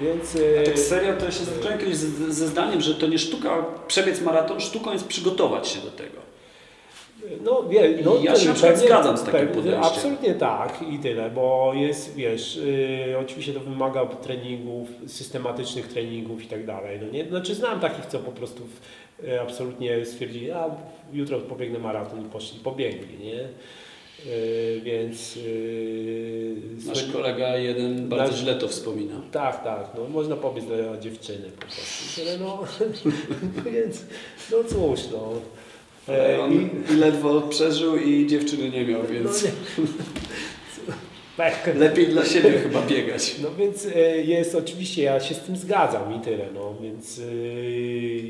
Więc... A tak serio, to ja się zetknąłem kiedyś ze, ze zdaniem, że to nie sztuka przebiec maraton, sztuką jest przygotować się do tego. No, wie, no Ja się pewnie- zgadzam z takim pewnie- podejściem. Absolutnie tak i tyle, bo jest, wiesz, yy, oczywiście to wymaga treningów, systematycznych treningów i tak dalej. No nie? Znaczy znam takich, co po prostu yy, absolutnie stwierdzili, a jutro pobiegnę maraton i poszli, pobiegli, nie? Yy, więc... Yy, Nasz kolega jeden bardzo Nasz- źle to wspomina. tak, tak, no można pobiec dla dziewczyny po prostu. Tyle, no, więc, no cóż, no. E, On i ledwo przeżył i dziewczyny nie miał, więc No nie. Pech. lepiej dla siebie chyba biegać. No więc e, jest oczywiście, ja się z tym zgadzam i tyle, no więc e,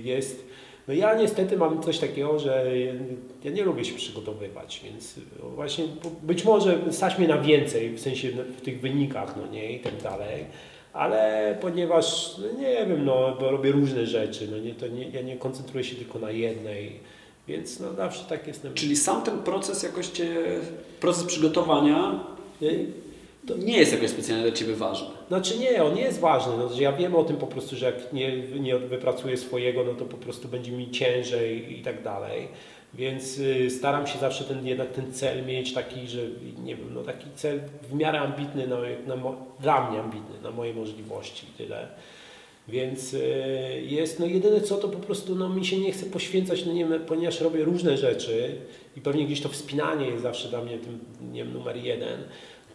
jest, no ja niestety mam coś takiego, że ja nie lubię się przygotowywać, więc właśnie być może stać mnie na więcej, w sensie w tych wynikach, no nie i tak dalej, ale ponieważ, no nie wiem, no bo robię różne rzeczy, no nie, to nie, ja nie koncentruję się tylko na jednej, więc no zawsze tak jestem. Czyli sam ten proces jakoś cię, proces przygotowania To- nie jest jakoś specjalnie dla Ciebie ważny. Znaczy nie, on nie jest ważny. No, ja wiem o tym po prostu, że jak nie, nie wypracuję swojego, no to po prostu będzie mi ciężej i tak dalej. Więc y, staram się zawsze ten, jednak ten cel mieć taki, że nie wiem, no taki cel w miarę ambitny, na, na, dla mnie ambitny, na moje możliwości i tyle. Więc y, jest, no jedyne co, to po prostu no, mi się nie chce poświęcać, no nie wiem, ponieważ robię różne rzeczy i pewnie gdzieś to wspinanie jest zawsze dla mnie tym, nie wiem, numer jeden,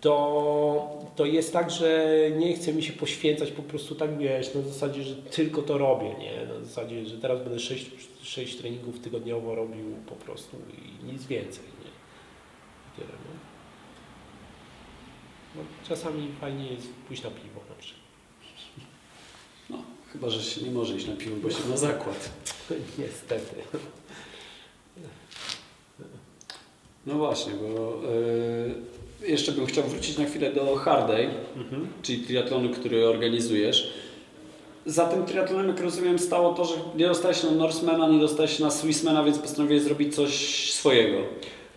to, to jest tak, że nie chce mi się poświęcać po prostu tak, wiesz, na zasadzie, że tylko to robię, nie? Na zasadzie, że teraz będę 6, 6 treningów tygodniowo robił po prostu i nic więcej, nie? Tyle, no. no czasami fajnie jest pójść na piwo na przykład. Chyba, że się nie może iść na piwo, bo się na zakład. Niestety. No właśnie, bo yy, jeszcze bym chciał wrócić na chwilę do Hardej, Mhm. czyli triatlonu, który organizujesz. Za tym triatlonem, jak rozumiem, stało to, że nie dostałeś na Norsemana, nie dostałeś na Swissmana, więc postanowiłeś zrobić coś swojego.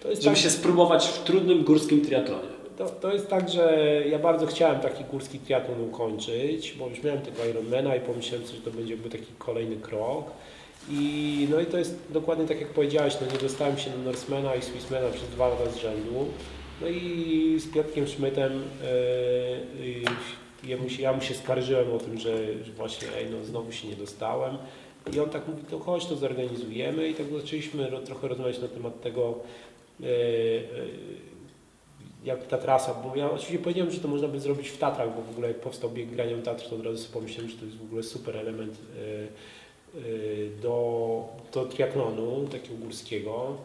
Żeby tak, się spróbować w trudnym górskim triatlonie. To, to jest tak, że ja bardzo chciałem taki górski triatlon ukończyć, bo już miałem tego Ironmana i pomyślałem że to będzie taki kolejny krok. I, no i to jest dokładnie tak jak powiedziałeś, no nie dostałem się na Norsemana i Swissmana przez dwa lata z rzędu. No i z Piotrkiem Szmytem yy, ja, mu się, ja mu się skarżyłem o tym, że, właśnie ej, no znowu się nie dostałem. I on tak mówi, to chodź, to zorganizujemy i tak zaczęliśmy ro, trochę rozmawiać na temat tego, yy, yy, jak ta trasa, bo ja oczywiście powiedziałem, że to można by zrobić w Tatrach, bo w ogóle jak powstał bieg Granią Tatr, to od razu sobie pomyślałem, że to jest w ogóle super element yy, yy, do, do triatlonu takiego górskiego.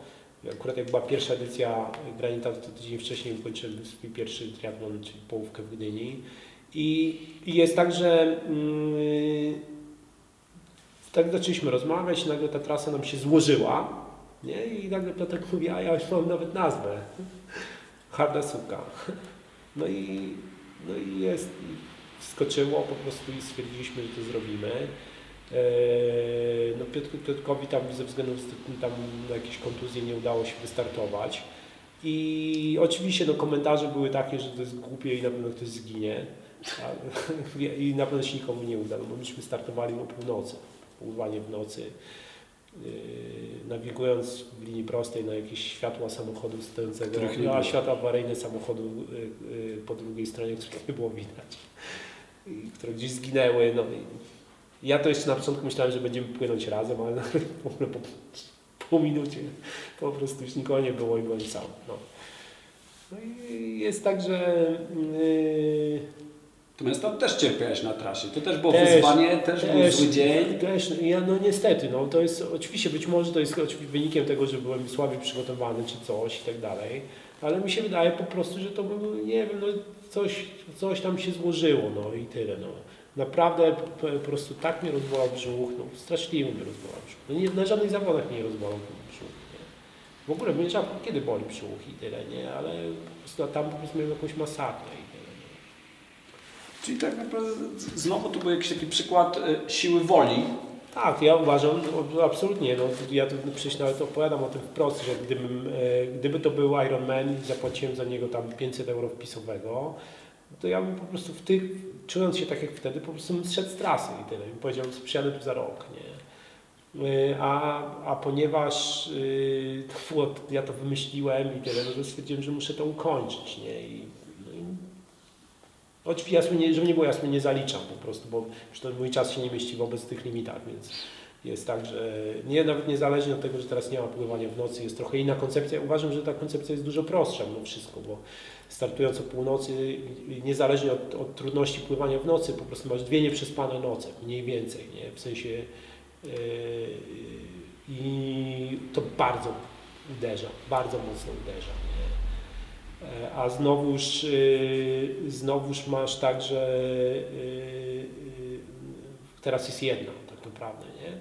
Akurat jak była pierwsza edycja Granic Tatr, to tydzień wcześniej ukończyłem swój pierwszy triatlon, czyli połówkę w Gdyni. I, i jest tak, że yy, tak zaczęliśmy rozmawiać, nagle ta trasa nam się złożyła, nie? I nagle Piotrek mówi, a ja już mam nawet nazwę. Harda suka. No i, no i jest, wskoczyło po prostu i stwierdziliśmy, że to zrobimy. Eee, No Piotr, Piotrkowi tam ze względu tam na jakieś kontuzje nie udało się wystartować. I oczywiście no, komentarze były takie, że to jest głupie i na pewno ktoś zginie. I na pewno się nikomu nie uda, no bo myśmy startowali o północy, pływanie w nocy. Yy, nawigując w linii prostej na jakieś światła samochodu stojącego, nie a światła awaryjne samochodu yy, yy, po drugiej stronie, których nie było widać, które gdzieś zginęły. No ja to jeszcze na początku myślałem, że będziemy płynąć razem, ale w ogóle po pół minucie po prostu już nikogo nie było i byłem sam. No. No i jest tak, że yy, Natomiast tam też cierpiałeś na trasie. To też było Też, wyzwanie, też, był zły dzień. Też, ja, no niestety, no, to jest oczywiście, być może to jest wynikiem tego, że byłem słabiej przygotowany czy coś i tak dalej, ale mi się wydaje po prostu, że to było, nie wiem, no, coś, coś tam się złożyło, no i tyle, no. Naprawdę po, prostu tak mnie rozbolał brzuch, no straszliwie mnie rozbolał brzuch. No, nie, na żadnych zawodach mnie nie rozbolał brzuch, nie. W ogóle mnie rzadko kiedy boli brzuch i tyle, nie, ale po prostu tam po prostu miałem jakąś masakrę. Czyli tak naprawdę znowu to był jakiś taki przykład e, siły woli. Tak, ja uważam, absolutnie, no, ja tu przecież nawet opowiadam o tym wprost, że gdybym, e, gdyby to był Ironman i zapłaciłem za niego tam 500 euro wpisowego, to ja bym po prostu w tych, czując się tak jak wtedy, po prostu bym zszedł z trasy i tyle. I powiedział, przyjadę tu za rok, nie? E, A, a ponieważ to było, ja to wymyśliłem i tyle, no to stwierdziłem, że muszę to ukończyć, nie? I, jasne, nie, żeby nie było jasne, nie zaliczam po prostu, bo już to mój czas się nie mieści wobec tych limitach, więc jest tak, że nie, nawet niezależnie od tego, że teraz nie ma pływania w nocy, jest trochę inna koncepcja. Uważam, że ta koncepcja jest dużo prostsza mimo wszystko, bo startując o północy, niezależnie od, od trudności pływania w nocy, po prostu masz dwie nieprzespane noce, mniej więcej, nie? w sensie yy, i to bardzo uderza, bardzo mocno uderza. Nie? E, A znowuż, y, znowuż masz tak, że y, y, teraz jest jedna tak naprawdę, nie?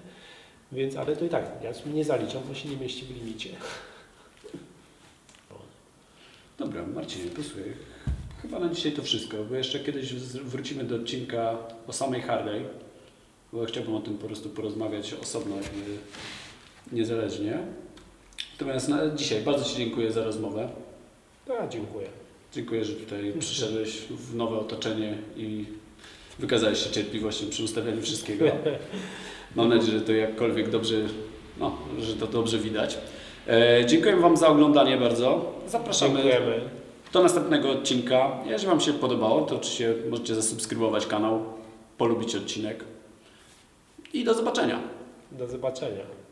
Więc, ale to i tak, ja nie zaliczam, bo się nie mieści w limicie. Dobra, Marcinie, posłuchaj. Chyba na dzisiaj to wszystko, bo jeszcze kiedyś wrócimy do odcinka o samej Harley, bo chciałbym o tym po prostu porozmawiać osobno, niezależnie. Natomiast na dzisiaj bardzo Ci dziękuję za rozmowę. A, dziękuję. Dziękuję, że tutaj przyszedłeś w nowe otoczenie i wykazałeś się cierpliwością przy ustawianiu wszystkiego. Mam nadzieję, że to jakkolwiek dobrze, no, że to dobrze widać. E, dziękujemy Wam za oglądanie bardzo. Zapraszamy Dziękujemy. do następnego odcinka. Jeżeli Wam się podobało, to oczywiście możecie zasubskrybować kanał, polubić odcinek i do zobaczenia. Do zobaczenia.